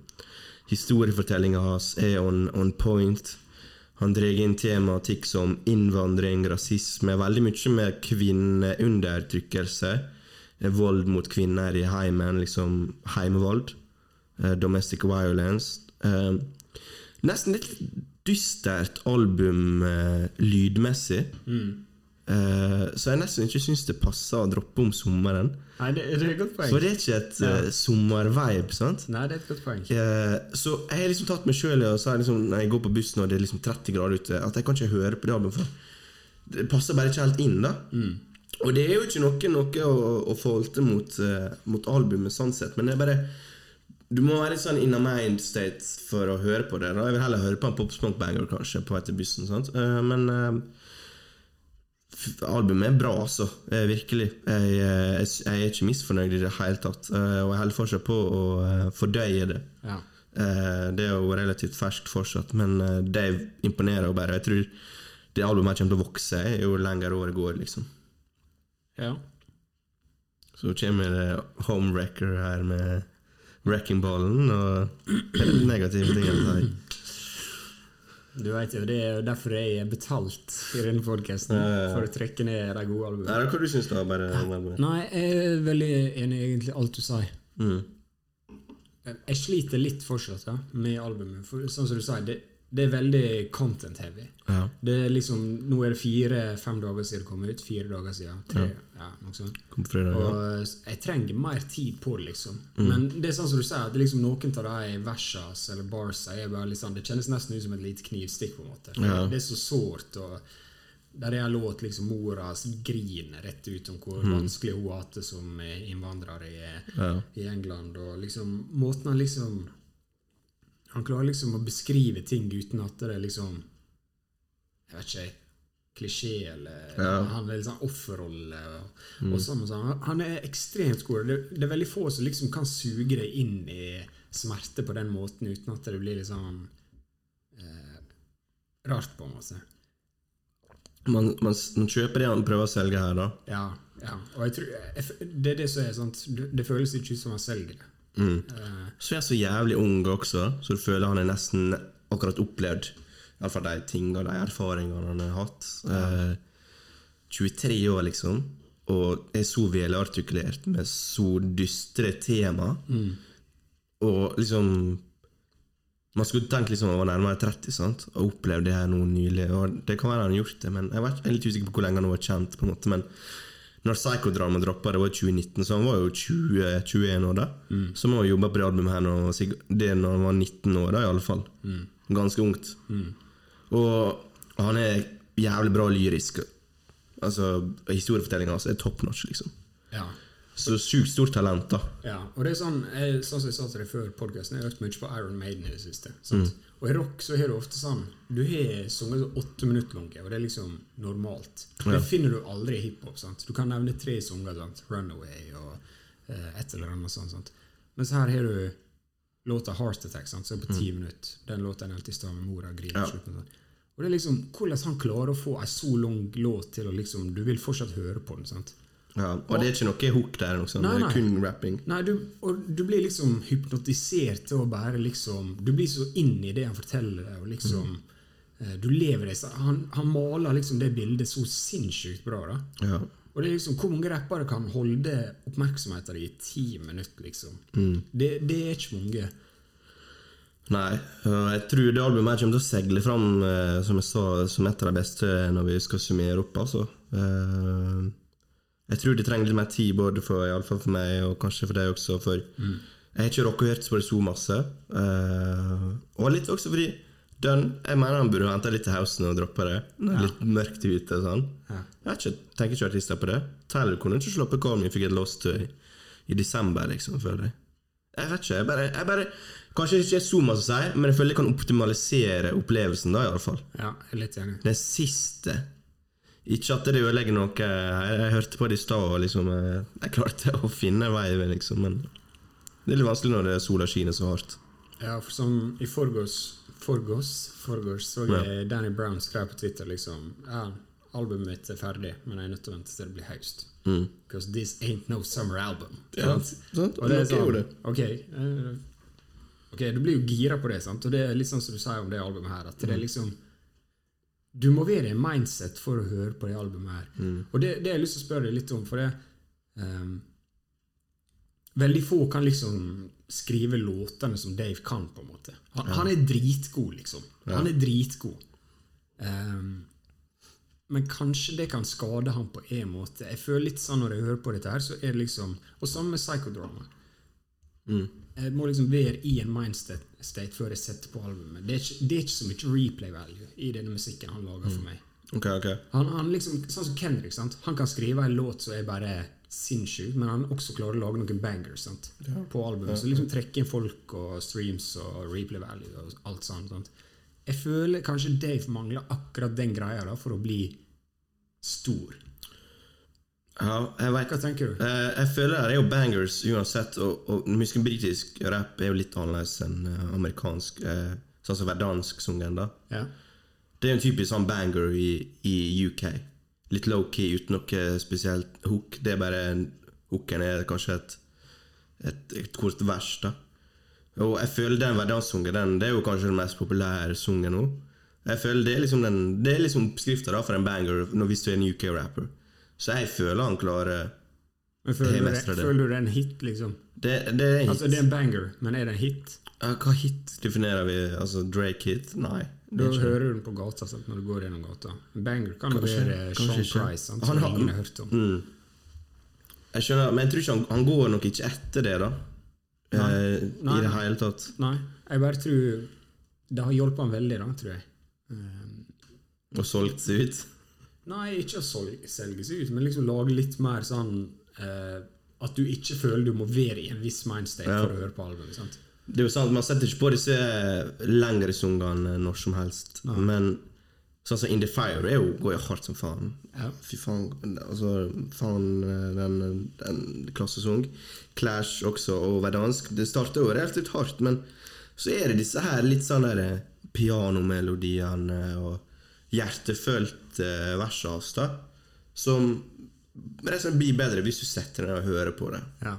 historiefortellinga hans er on, on point. Han drar inn tematikk som innvandring, rasisme, veldig mye med kvinneundertrykkelse. Eh, Vold mot kvinner i heimen, liksom heimevold. eh, Domestic violence. Eh, Nesten litt dystert album lydmessig. Eh, så jeg nesten ikke syns det passer å droppe om sommeren. Nei, det, det er et godt poeng. For det er ikke et eh, sommervibe, sant? Nei, det er et godt poeng. Eh, så jeg har liksom tatt meg sjøl i å si liksom, når jeg går på bussen og det er liksom 30 grader ute, at jeg kan ikke høre på det albumet. For det passer bare ikke helt inn. da Og det er jo ikke noe, noe å, å falte mot, uh, mot albumet, sånn sett, men det er bare Du må være litt sånn in a mind state for å høre på det. da Jeg vil heller høre på en pop smoke banger kanskje på vei til bussen. Sant? Uh, men uh, albumet er bra, altså. Uh, virkelig. Jeg, jeg, jeg er ikke misfornøyd i det hele tatt. og jeg holder fortsatt på å fordøye det. Ja. Det er jo relativt ferskt fortsatt, men det imponerer jo bare. Jeg tror det albumet kommer til å vokse jo lenger året går, liksom. Ja. Så kommer det homewrecker her med wreckingballen og helt negative ting. Du vet jo, Det er jo derfor jeg er betalt i denne podkasten. Ja, ja, ja. For å trekke ned de gode albumene. Ja, Hva du syns du? Bare. Nei, jeg er veldig enig i egentlig alt du sier. Mm. Jeg sliter litt fortsatt ja, med albumet. For sånn som du sier, det, det er veldig content-heavy. Ja. Det er liksom, Nå er det fire-fem dager siden det kom ut. Fire dager siden. Tre, ja, på fredag, Og ja. Mm. jeg trenger mer tid på det, liksom. Men det er sånn som du sier, at liksom noen av de versas eller barsa er bare sånn, Det kjennes nesten ut som et lite knivstikk, på en måte. Ja. Det er så sårt. og Der er en låt liksom moras griner rett ut om hvor Mm. vanskelig hun har hatt det som innvandrer i, Ja. i England. Og liksom måten han liksom Han klarer liksom å beskrive ting uten at det er liksom Jeg vet ikke klisjé eller Ja. Han er litt sånn offerrolle. Og, og sånn og sånn. Han- er ekstremt god. Det, det er veldig få som liksom kan suge deg inn i smerte på den måten uten at det blir litt sånn eh, rart, på en måte. Man, man, man kjøper det han prøver å selge her, da. Ja, ja. Og jeg tror, jeg, det er det som er sant. Det føles ikke ut som han selger det. Mm. Eh, Så er så jævlig ung også, så du føler han er nesten akkurat opplevd Iallfall de tingene, de erfaringene han har hatt. Eh, 23 år, liksom, og er så velartikulert med så dystre tema. Og liksom Man skulle tenkt liksom han var nærmere 30 sant? og opplevd det her nå nylig. Og det kan være han har gjort det, men jeg, vet, jeg er litt usikker på hvor lenge han har vært kjent. på en måte, men når Psychodrama droppa, det var i 2019, så han var jo 20, 21 år da. Så han jobbe på det albumet her når, det når han var 19 år, da, i alle fall. Ganske ungt. Og han er jævlig bra lyrisk. Altså, Historiefortellinga hans er top notch, liksom. ja. Så sjukt stort talent, da. Ja, og det er sånn, jeg, sånn som jeg sa til deg før podcasten, jeg har hørt mye på Iron Maiden i det siste. Sant? Og i rock så har du ofte sånn Du har sanger som åtte minutter lange, og det er liksom normalt. Det Ja. finner du aldri i hiphop. sant? Du kan nevne tre sanger. sant? Runaway og eh, et eller annet sånt. sant? Mens her har du låta Heart Attack, sant? som er på ti minutter. Den låta en alltid står med mora og griner Ja. slutten. sant? Og det er liksom Hvordan han klarer å få ei så lang låt til å liksom Du vil fortsatt høre på den. sant? Ja, og det er ikke noe hook der, noe sånt. Nei, det nei. er kun rapping. Nei, du, og du blir liksom hypnotisert til å bare liksom Du blir så inn i det han forteller deg, og liksom mm. Du lever det han, han maler liksom det bildet så sinnssykt bra, da. Ja. Og det er liksom Hvor mange rappere kan holde oppmerksomheten i ti minutter, liksom? Det, det er ikke mange. Nei, og jeg tror det albumet her kommer til å segle fram eh, som jeg sa, som et av de beste når vi skal summere opp. Altså. Eh, Jeg tror det trenger litt mer tid, både for, for meg, og kanskje for deg også. For jeg har ikke rocka og hørt på det så masse. Uh, og litt også fordi den, Jeg mener han burde henta litt til housen og droppa det. Ja. Litt mørkt ute og sånn. Ja. Jeg ikke, tenker ikke artister på det. Tyler kunne ikke sluppet Call Me If You Get Lost i, i desember, liksom, føler jeg. Jeg vet ikke. Jeg bare, jeg bare Kanskje ikke så masse å si, men jeg føler jeg kan optimalisere opplevelsen, da, i alle fall. Ja, jeg er litt enig. Den siste Ikke at det ødelegger noe. Jeg, jeg hørte på det i stad, og liksom jeg, Jeg klarte å finne veien, liksom, men det er litt vanskelig når det er sola skinner så hardt. Ja, for som i forgårs Forgårs, forgårs så Ja. jeg Danny Brown skrev på Twitter liksom Ja, albumet mitt er ferdig, men jeg er nødt til å vente til det blir høst. Mm. Because this ain't no summer album. Ja, Sant? Og det er sånn. Ok, eh, ok, du blir jo gira på det, sant? og det er litt sånn som du sier om det albumet her, at Mm. det er liksom Du må være i mindset for å høre på det albumet her. Mm. Og det, det har jeg lyst til å spørre deg litt om, for det um, Veldig få kan liksom skrive låtene som Dave kan, på en måte. Han, han er dritgod, liksom. Han er dritgod. Um, men kanskje det kan skade han på en måte. Jeg føler litt sånn når jeg hører på dette her, så er det liksom Og samme med psychodrama. Mm. Jeg må liksom være i en mindstate state før jeg setter på albumet. Det er ikke, det er ikke så mye replay value i denne musikken han lager for meg. Okay, okay. Han, han liksom, sånn som Kendrick, sant? han kan skrive en låt som er bare sinnssyk, men han også klarer å lage noen bangers sant? på albumet. Så liksom trekke inn folk og streams og replay value og alt sånt. Sant? Jeg føler kanskje Dave mangler akkurat den greia da, for å bli stor. Ja, jeg vet Hva tenker du? Eh, jeg føler det er jo bangers uansett, og, og musik- britisk rap er jo litt annerledes enn eh, amerikansk. eh, sånn som verdansk-sungen, da. Ja. Det er en typisk sånn banger i, i UK. Litt low-key, uten noe spesielt hook. Det er bare en, Hooken er kanskje et, et, et kort vers, da. Og jeg føler den verdanssungen den, det er jo kanskje den mest populære sungen nå. Jeg føler Det er liksom den Det er liksom oppskrifta for en banger når hvis du er en UK-rapper. Så jeg føler han klarer Men føler, det, det. føler du det er en hit, liksom? Det, det er hit. Altså, det er en banger, men er det en hit? Ja, hva hit definerer vi? Altså Drake-hit? Nei. Da er hører du den på gata sant, når du går gjennom gata. En banger kan Kanskje- være Sean ikke. Price, sant, Han som har- ingen har hørt om. Mm. Jeg skjønner, men jeg tror ikke han, han går nok ikke etter det, da. Nei. Eh, Nei, I det hele tatt. Nei, jeg bare tror det har hjulpet han veldig, da, tror jeg. Um, Og solgt seg ut. Nei, ikke å selge seg ut, men liksom lage litt mer sånn eh, At du ikke føler du må være i en viss mindstate Ja. for å høre på albumet. sant? Det er jo sant, Man setter ikke på disse lengre sangene når som helst. Men sånn som In The Fire er jo, går jo hardt som faen. Ja. Fy faen. Altså, faen den, den klassesang. Clash også, og verdansk. Det starter jo relativt hardt, men så er det disse her litt sånn der pianomelodiene og hjertefølte versene hans, da, som rett og slett blir bedre hvis du setter deg ned og hører på det. Ja.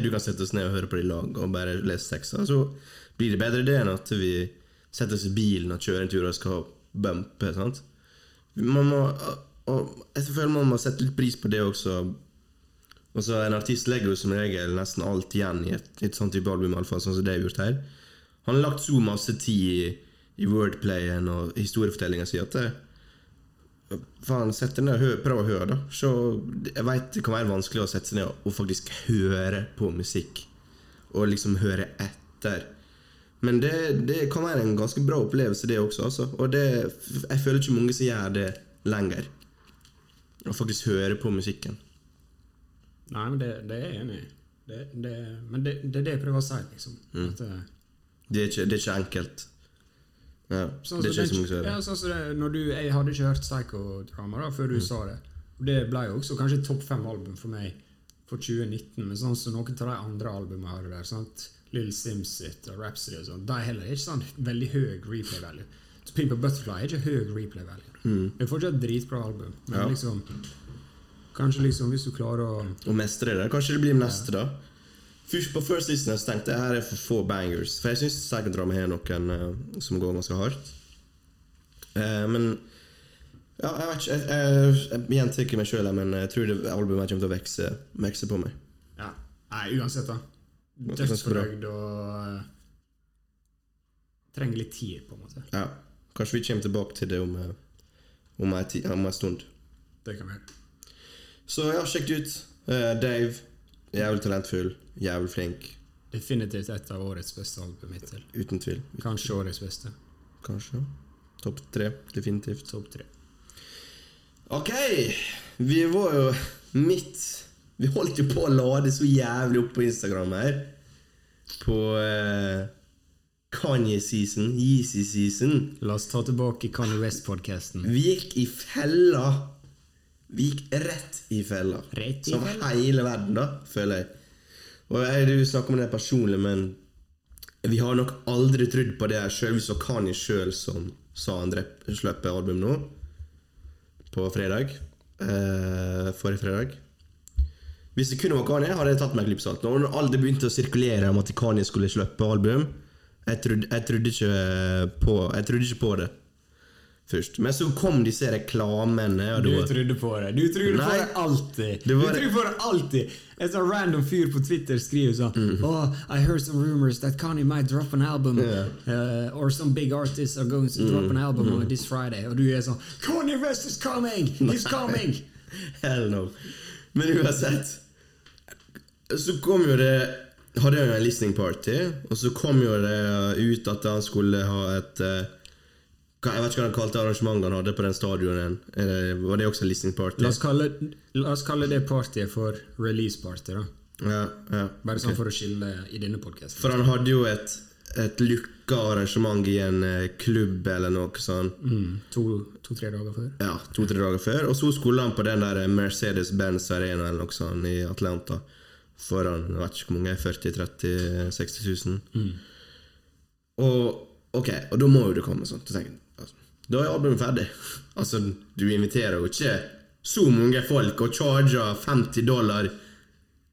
Du kan sette oss ned og høre på det i lag og bare lese tekster. Så blir det bedre det enn at vi setter oss i bilen og kjører en tur og skal bumpe. sant? Man må, og jeg føler man må sette litt pris på det også. Altså, en artist legger jo som regel nesten alt igjen i et, et sånt type album, i alle fall, sånn som det er gjort her. Han har lagt så masse tid i, i wordplayen og historiefortellinga si at det, Faen, sett deg ned og prøv å høre, da. Så, jeg veit det kan være vanskelig å sette seg ned og faktisk høre på musikk. Og liksom høre etter. Men det, det kan være en ganske bra opplevelse, det også. Altså. Og det, jeg føler ikke mange som gjør det lenger. Å faktisk høre på musikken. Nei, men det, det er jeg enig i. Det, det, men det, det er det jeg prøver å si, liksom. Mm. At, eh, Det er ikke, det er ikke enkelt. Ja, Sånn det er ikke så mange som gjør det. ja, sånn som det, når du, Jeg hadde ikke hørt Psychodrama da, før du Mm. sa det. Og Det ble jo også kanskje topp fem-album for meg for 2019. Men sånn som noen av de andre albumene har der, sant? Little Sims sitt og Rhapsody og sånn, de er heller ikke sånn veldig høy replay value. Så Pimp og Butterfly er ikke høy replay value. Det er fortsatt et dritbra album, men Mm. Ja. liksom Kanskje liksom hvis du klarer å Og mestre det. Kanskje det blir neste, da. Først på first listen jeg tenkte jeg her er for få bangers. For jeg syns psychodrama har noen uh, som går ganske hardt. Uh, men ja, jeg vet ikke. Jeg, jeg, gjentar meg sjøl, men jeg tror det albumet kommer til å vekse, vekse på meg. Ja. Nei, uansett, da. Dødsfornøyd og uh, Trenger litt tid, på en måte. Ja. Kanskje vi kommer tilbake til det om, om, en stund. Det kan vi gjøre. Så ja, sjekk det ut. Uh, Dave. Jævlig talentfull. Jævlig flink. Definitivt et av årets beste album hittil. Uten tvil. Kanskje årets beste. Kanskje. Topp tre. Definitivt. Topp tre. Ok, vi var jo midt Vi holdt jo på å lade så jævlig opp på Instagram her. På eh, Kanye-season, Yeezy-season. La oss ta tilbake Kanye West-podkasten. Vi gikk i fella. Vi gikk rett i fella. Rett i Som fella. hele verden, da, føler jeg. Og jeg, Du snakker om det personlig, men vi har nok aldri trodd på det her sjøl. Vi så Kani sjøl som sa han slipper album nå. På fredag. Eh, forrige fredag. Hvis det kun var Kani, hadde jeg tatt meg glipp salt. alt. Når alle begynte å sirkulere om at Kani skulle slippe album, jeg trodde, jeg trodde, ikke, på, jeg trodde ikke på det først. Men så kom disse reklamene. Og Du var, trodde på det. Du trodde på det alltid. Det var- Du trodde på det alltid. En sånn random fyr på Twitter skriver sånn Mm. Oh, I heard some rumors that Kanye might drop an album. Uh, or some big artists are going to drop an Mm. album on this Friday. Og du er sånn Kanye West is coming! He's coming! Hell no. Men uansett Så kom jo det Hadde jo en listening party, og så kom jo det ut at han skulle ha et hva, Jeg vet ikke hva han kalte arrangementet han hadde på den stadionen. Var det også listening party? La oss kalle, la oss kalle det partyet for release party. da Ja, ja. Bare sånn for å skille i denne podkasten. For han hadde jo et, et lukka arrangement i en eh, klubb eller noe sånt. Mm, To-tre dager før. Ja, to-tre dager før. Og så skulle han på den der Mercedes-Benz Arena eller noe sånt i Atlanta. Foran jeg vet ikke hvor mange, 40 30 60 000. Og ok, og da må jo det komme sånn. Så tenker Da er albumet ferdig. Altså, du inviterer jo ikke så mange folk og charger 50 dollar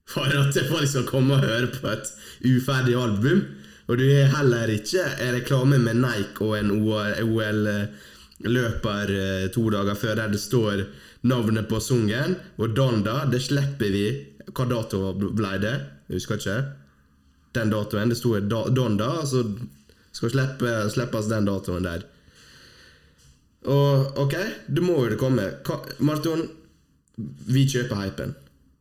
for at folk skal komme og høre på et uferdig album. Og du er heller ikke en reklame med Nike og en OL-løper eh, to dager før der det står navnet på sungen. Og Donda, det slipper vi. Hva dato ble det? Jeg husker ikke. Den datoen. Det sto Donda, så skal slippe, slippes den datoen der. Og ok, du må jo det komme. Ka Marton, vi kjøper hypen.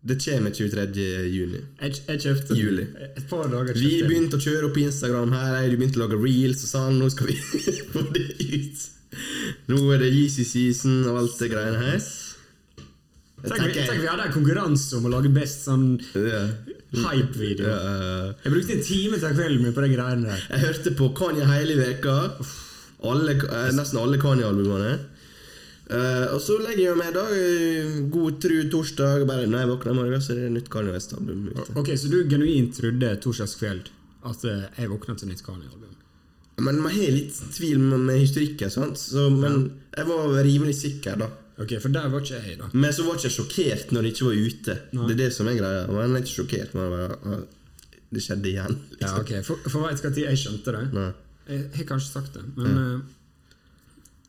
Det kommer 23. juni. Jeg, jeg kjøpte Juli. et par dager Vi kjøpte Vi begynte å kjøre opp Instagram her. jeg begynte å lage reels og sånn. Nå skal vi få det ut. Nå er det Yeezy season og alt det greiene her. Tenk, vi- tenk vi hadde en konkurranse om å lage best sånn yeah. hype-video. ja. Jeg brukte en time til kvelden min på de greiene der. Jeg hørte på Kanye hele veka alle, eh, Nesten alle Kanye-albumene. Eh, og så legger jeg meg da god tru torsdag. Bare når jeg våkner i morgen, så er det nytt Kanye West-album ute. Ok, Så du genuint trodde torsdagskveld at eh, jeg våkna til nytt Kanye-album? Men man har litt tvil med, historikken, sant? Så, men jeg var rimelig sikker, da. Ok, For der var ikke jeg, da. Men så var jeg ikke sjokkert når det ikke var ute. Nei. Det er det som er greia. Man er ikke sjokkert. Man er bare, «Ah, det skjedde igjen. Ja, ok, For, for veit når jeg skjønte det? Nei. Jeg har kanskje sagt det, men eh,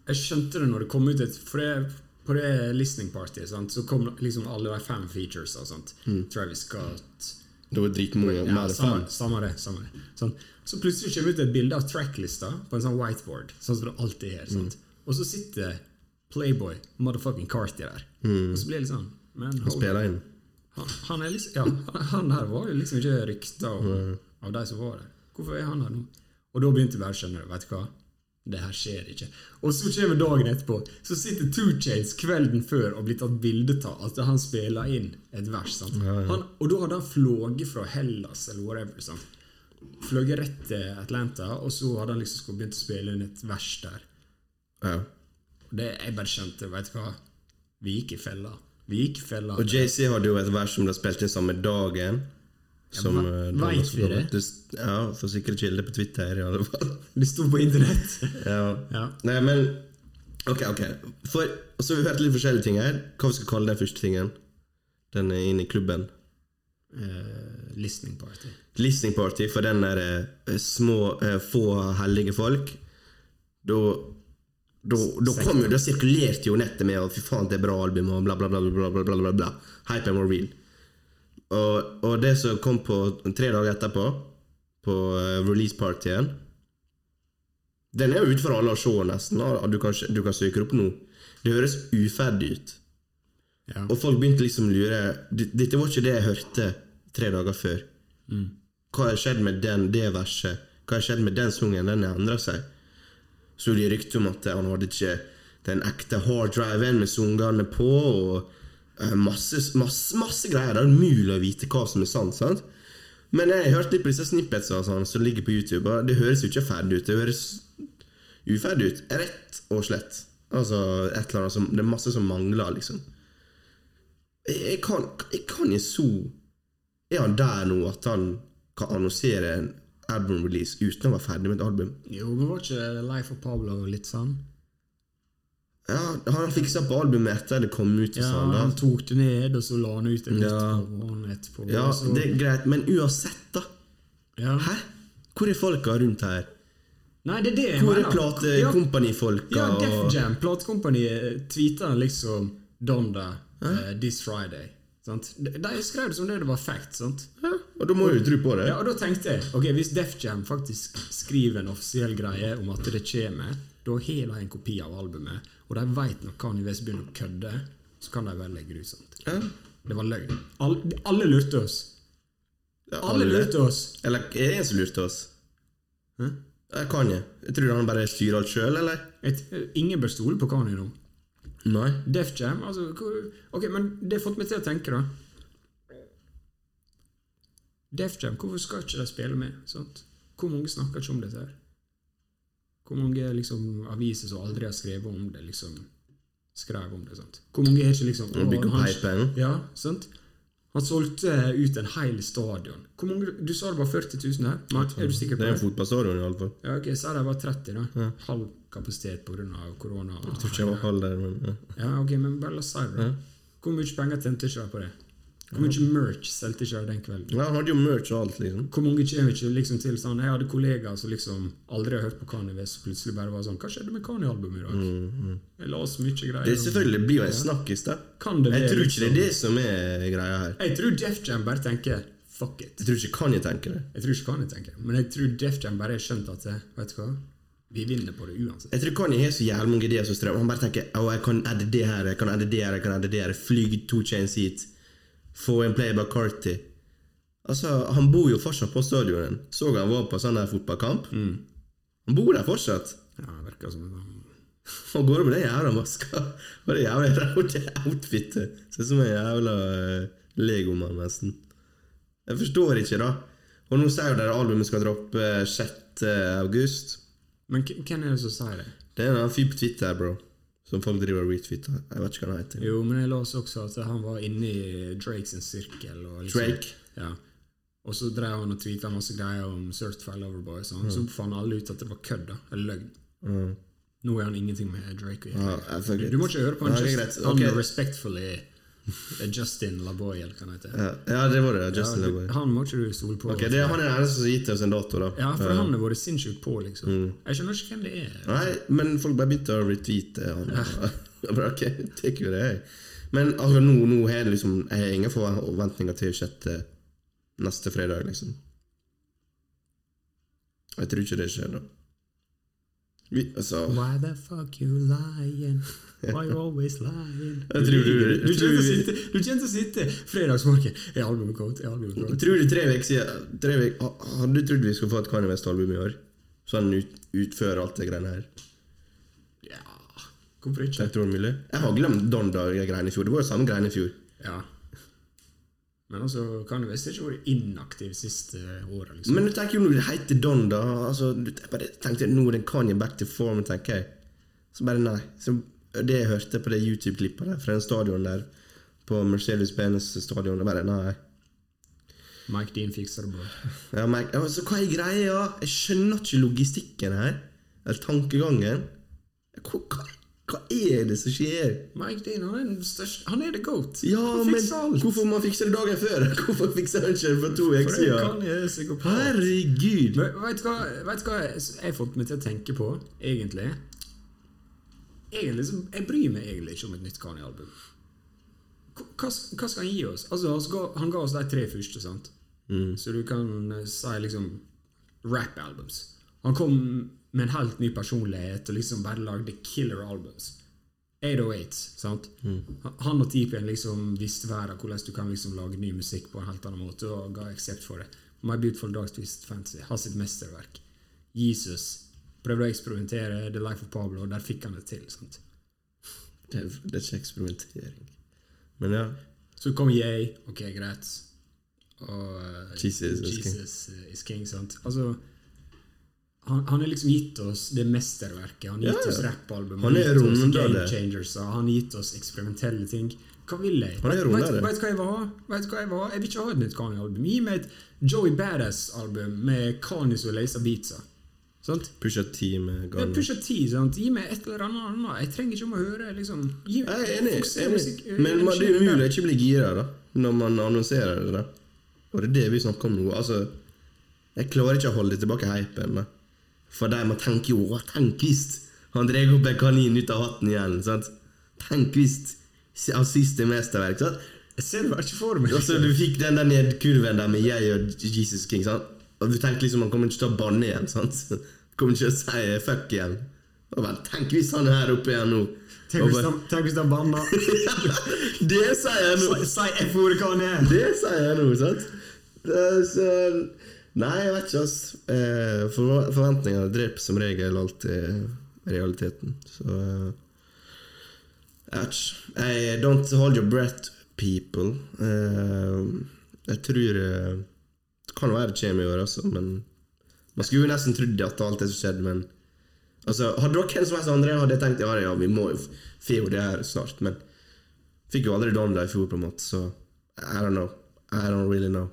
jeg skjønte det når det kom ut et For det, på det listening partyet så kom liksom alle de fem features og sånt. Travis Scott Det var dritmange. ja, mer samme, fem. samme det. samme det sånn. Så plutselig kommer det ut et bilde av tracklista på en sånn whiteboard. Sånn som det alltid er. Sant? Og så sitter Playboy, motherfucking Carty der. Og så blir det litt sånn hold- Spiller inn. han, han, liksom, ja, han her var jo liksom ikke rykta av, av de som var der. Hvorfor er han her nå? Og da begynte jeg bare å skjønne det. Vet du hva? Det her skjer ikke. Og så kommer dagen etterpå. Så sitter Two Chains kvelden før og blir tatt bilde av at han spiller inn et vers. Sant? Han, og da hadde han flåget fra Hellas eller whatever. Sant? Fløyet rett til Atlanta, og så hadde han liksom begynt å spille inn et vers der. Ja. Det, jeg bare skjønte, vet du hva? Vi gikk i fella. Vi gikk i fella. Og JC hadde jo et vers som ble spilt inn samme dagen. Som, ja, eh, vi det? Ja, for sikre kilder på Twitter, i alle fall. Det sto på internett. Ja. Ja. Nei, men Ok, ok. For, så har vi hørt litt forskjellige ting her. Hva vi skal kalle den første tingen? Den er inne i klubben. Uh, listening party. Listening party for den der uh, små, uh, få heldige folk. Da da, da kom jo, da sirkulerte jo nettet med at fy faen, det er bra album og bla, bla, bla. bla, bla, bla, bla, bla. and more real. Og, og det som kom på tre dager etterpå, på eh, release-partyen Den er jo ute for alle å se, nesten. Du kan, du kan søke opp nå. Det høres uferdig ut. Ja. Og folk begynte liksom å lure Dette var ikke det jeg hørte tre dager før. Hva har skjedd med den, det verset? Hva har skjedd med den sangen? Den har endra seg. Så det rykte om at han hadde ikke den ekte hard driven med sangene på, og masse, masse, masse greier. Det er umulig å vite hva som er sant. sant? Men jeg har hørt litt på disse snippetsene sånn, som ligger på YouTube, og det høres jo ikke ferdig ut. Det høres uferdig ut. Rett og slett. Altså, et eller annet som, Det er masse som mangler, liksom. Jeg, jeg, kan, jeg kan ikke så Er han der nå at han kan annonsere en album-release uten å være ferdig med et album? Jo, men var ikke Life of Pablo litt sånn? Ja, Han fiksa på albumet etter det kom ut. Ja, sånn, han tok det ned, og så la han ut en nytt Ja. på etterpå. Ja, så, det er greit, men uansett, da. ja. Hæ? Hvor er folka rundt her? Nei, det er det jeg Hvor er platekompanifolka? Ja, ja, Def Jam, platekompaniet, tweeta liksom Donda uh, this Friday. Sant? De, de skrev det som det det var fact. sant? Ja, og da må jo tro på det. Ja, og da tenkte jeg ok, hvis Def Jam faktisk skriver en offisiell greie om at det kommer, da har de en kopi av albumet, og de veit når Kanye West begynner å kødde, så kan de velge grusomt. Ja. Det var løgn. Alle, alle lurte oss. Ja, Alle lurte oss. Eller er det en som lurte oss? Hæ? Jeg kan ikke. Jeg tror han bare styrer alt sjøl, eller? Et, ingen bør stole på Kanye nå. Nei. Def Jam, altså hvor, Ok, men det har fått meg til å tenke, da. Def Jam, hvorfor skal ikke de spille med? Sant? Hvor mange snakker ikke om dette her? Hvor mange liksom, aviser som aldri har skrevet om det, liksom skrev om det? sant? Hvor mange er ikke liksom bygge opp hypen. Ja, sant? Han solgte ut en hel stadion. Hvor mange, Du sa det var 40 000 her? Mark, er du sikker på Det Det er en fotballstadion, iallfall. Ja, ok, sa det var 30, da. Halv kapasitet pga. korona. Jeg tror ikke jeg var halv der, men ja. Ja, ok, men bare la oss si det. Hvor mye penger tjente ikke de på det? Hvor mye merch solgte ikke de den kvelden? ja, hadde jo merch og alt, liksom. Hvor mange kommer ikke liksom til sånn Jeg hadde kollegaer som liksom aldri har hørt på Kanye West, og plutselig bare var sånn Hva skjedde med Kanye-albumet i dag? Jeg la så mye greier Mm, Det er selvfølgelig blir jo en snakkis, da. Kan det Jeg tror ikke det liksom- er det som er greia her. Jeg tror Def Jam bare tenker Fuck it. Jeg tror ikke Kanye tenker det. Jeg tror ikke Kanye tenker det, men jeg tror Def Jam bare har skjønt at det, Vet du hva? Vi vinner på det uansett. Jeg tror Kanye har så jævlig mange ideer som strømmer. Han bare tenker å, jeg kan edde det her, jeg kan edde det her, jeg kan edde det her. Flyg to chains hit. Få en Playback Carty. Altså, Han bor jo fortsatt på stadionet. Så han var på sånn her fotballkamp. Han bor der fortsatt. Ja, det virker som en Han går med den jævla maska og det jævla outfitet. Ser ut som en jævla uh, legomann, nesten. Jeg forstår ikke, da. Og nå sier jo dere albumet skal droppe eh, 6. august. Men hvem er det som sier det? Det er en fyr på Twitter, bro. Som folk driver og retweeter. Jeg vet ikke hva han heter. Jo, men jeg leste også at han var inne i Drake sin sirkel. Og liksom, Drake. Ja. Og så drev han og tweeta masse greier om Certified Loverboy. Sånn. Så fant alle ut at det var kødd. Eller løgn. Mm. Nå er han ingenting med Drake å gjøre. Ja, du, du må ikke høre på han Ja, Just, okay. han respectfully Justin LaBoy, eller hva han heter. Ja, ja, det var det. Justin Ja, du, han må ikke du stole på. Ok, det er Han er den som har gitt oss en dato, da. Ja, for han har vært sinnssykt på, liksom. Mm. Jeg skjønner ikke hvem det er. Nei, men folk bare begynte å retweete han. Ja. ok, tek jo det, jeg. Men altså, nå, nå har liksom Jeg har ingen forventninger til sjette neste fredag, liksom. Jeg tror ikke det skjer, da. Vi, altså Why the fuck you lying? Why you always lying? Jeg tror du- du, tror kjente å sitte, fredagsmorgen Er albumet kommet? Er albumet kommet? Tror du tre uker siden Hadde du trodd vi skulle få et Kanye West-album i år? Sånn ut, utføre alt det greiene her? Ja Hvorfor ikke? Jeg tror mulig. Jeg har glemt Donda-greiene i fjor. Det var jo samme greiene i fjor. Ja. Men altså, Kanye West har ikke vært inaktiv siste året, liksom. Men du tenker jo når det heter Donda altså, du bare tenkte nå er det Kanye back to form, tenker jeg. Så bare nei. Så det jeg hørte på det YouTube-klippet der fra den stadion der, på Mercedes-Benz stadion, det bare nei. Mike Dean fikser det bra. Ja, men, altså, hva er greia? Jeg skjønner ikke logistikken her. Eller tankegangen. Hva, hva, hva er det som skjer? Mike Dean han er den største Han er the goat. Ja, han men alt. hvorfor man fikse det dagen før? Hvorfor fikser han ikke det for to uker siden? Herregud! Men vet du hva, vet du hva jeg har fått meg til å tenke på, egentlig? Egentlig liksom, Jeg bryr meg egentlig ikke om et nytt Kanye-album. Hva, hva skal han gi oss? Altså, han, ga, han ga oss de tre første, sant? Så du kan eh, si liksom rap-albums. Han kom med en helt ny personlighet og liksom bare lagde killer albums. 808, sant? Han og Tipen liksom visste av hvordan du kan liksom lage ny musikk på en helt annen måte, og ga aksept for det. My Beautiful Dark Twist Fantasy har sitt mesterverk. Jesus prøvde å eksperimentere The Life of Pablo, og der fikk han det til. sant? Det, det er ikke eksperimentering. Men ja. Så kom jeg. ok, greit. Og eh, Jesus is king. Eh, is king. Altså, han, han har liksom gitt oss det mesterverket. Han har gitt Ja, oss ja. rappalbum, Han har gitt oss game changers, han har gitt oss eksperimentelle ting. Hva vil jeg? Han er Vet- vet- hva jeg vil ha? Vet hva Jeg vil ha? Jeg vil ikke ha et nytt Kanye-album. Gi meg et Joey Badass-album med Kanye som leser beatsa. Sant? Pusha T med Garner. Pusher ti, sant? Gi meg et eller annet annet. Jeg trenger ikke om å høre liksom gi, Jeg er enig. fokuser enig. musikk- Men man, det er energi umulig å ikke bli gira da når man annonserer det. da Og det er det vi snakker om nå. Altså, Jeg klarer ikke å holde tilbake hypen. da For de man tenke jo «Å, Tenk hvis han drar opp en kanin ut av hatten igjen. sant? Tenk hvis hans siste mesterverk. sant? Jeg ser det bare ikke for meg. Altså, Du fikk den der nedkurven der med jeg og Jesus King. sant? Og du tenkte liksom han kommer ikke til å banne igjen. sant? Kommer ikke til å si fuck igjen. Og vel, Tenk hvis han er her oppe igjen nå. Tenk hvis bare- han, tenk hvis han banner. Det sier jeg nå! Si F-ordet hva han er! Det sier jeg nå, sant? Det så Nei, jeg vet ikke, ass. Eh, for, forventninger dreper som regel alltid realiteten. Så eh, Jeg vet ikke. Don't hold your breath, people. Eh, jeg tror eh, kan være det kommer i år, altså, men Man skulle jo nesten trodd at alt det som skjedde, men Altså, Hadde vært hvem som helst andre, hadde jeg tenkt ja, ja, vi må jo få det her snart, men Fikk jo aldri Donda i fjor, på en måte, så I don't know. I don't really know.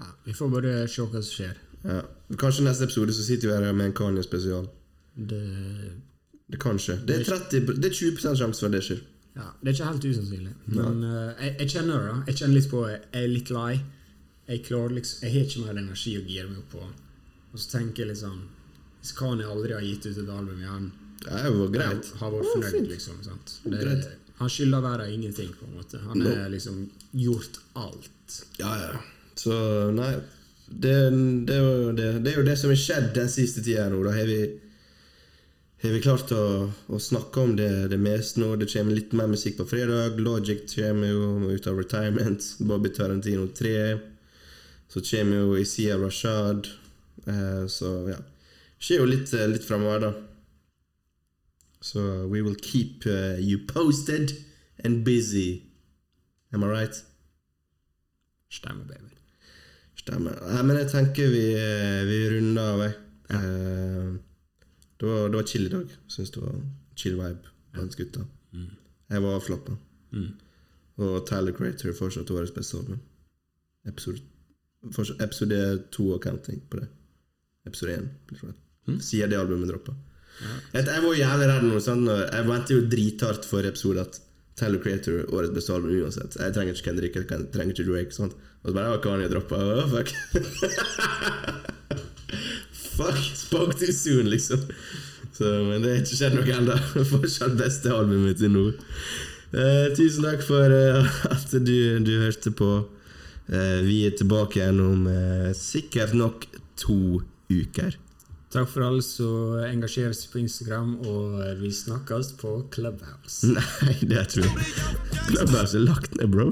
Ja, vi får bare se hva som skjer. Ja. Kanskje neste episode så sitter vi her med en Kanye-spesial. Det, Det kan skje. Det er, 30, det er 20 sjanse for at det skjer. ja, det er ikke helt usannsynlig. Men uh, jeg, jeg kjenner det. da. Jeg kjenner litt på Jeg er litt lei. Jeg klarer liksom Jeg har ikke mer energi å gire meg opp på. Og så tenker jeg sånn Hvis Kanye aldri har gitt ut et album igjen, Det greit. har vært fornøyd, fint. liksom. Sant? Det, Greit. han skylder verden ingenting, på en måte. Han No. har liksom gjort alt. Ja, ja. Så nei det, det, det, det er jo det som har skjedd den siste tida nå. Da har vi, har vi klart å, å snakke om det, det meste nå. Det kommer litt mer musikk på fredag. Logic kommer jo ut av retirement. Bobby Tarantino 3. Så kommer jo Isiya Rashad. Eh, så ja. Skjer jo litt, eh, litt framover, da. Så we will keep uh, you posted and busy. Am I right? Stemmer, baby. Stemmer. Nei, men jeg tenker vi, eh, vi runder av, jeg. Eh, det, var, det var chill i dag. Syns det var chill vibe blant gutta. Jeg var avslappa. Mm. Og Tyler Crater er fortsatt årets beste album. Episode, episode to og counting på det. Episode én. Siden det albumet droppa. Jeg, jeg var jævlig redd nå. Når- Jeg ventet jo drithardt for episode at Tyler Creator årets beste album uansett. Jeg trenger ikke Kendrick, jeg trenger ikke Drake. Sant? Og så bare var Kanye droppa. Å, fuck. fuck, spoke too soon, liksom. Så, men det har ikke skjedd noe ennå. Fortsatt beste albumet til nå. Eh, tusen takk for eh, at du, du hørte på. Eh, vi er tilbake igjen om eh, sikkert nok to uker. Takk for alle som engasjerer seg på Instagram, og vi snakkes på Clubhouse. Nei, det tror jeg Clubhouse er lagt ned, bro.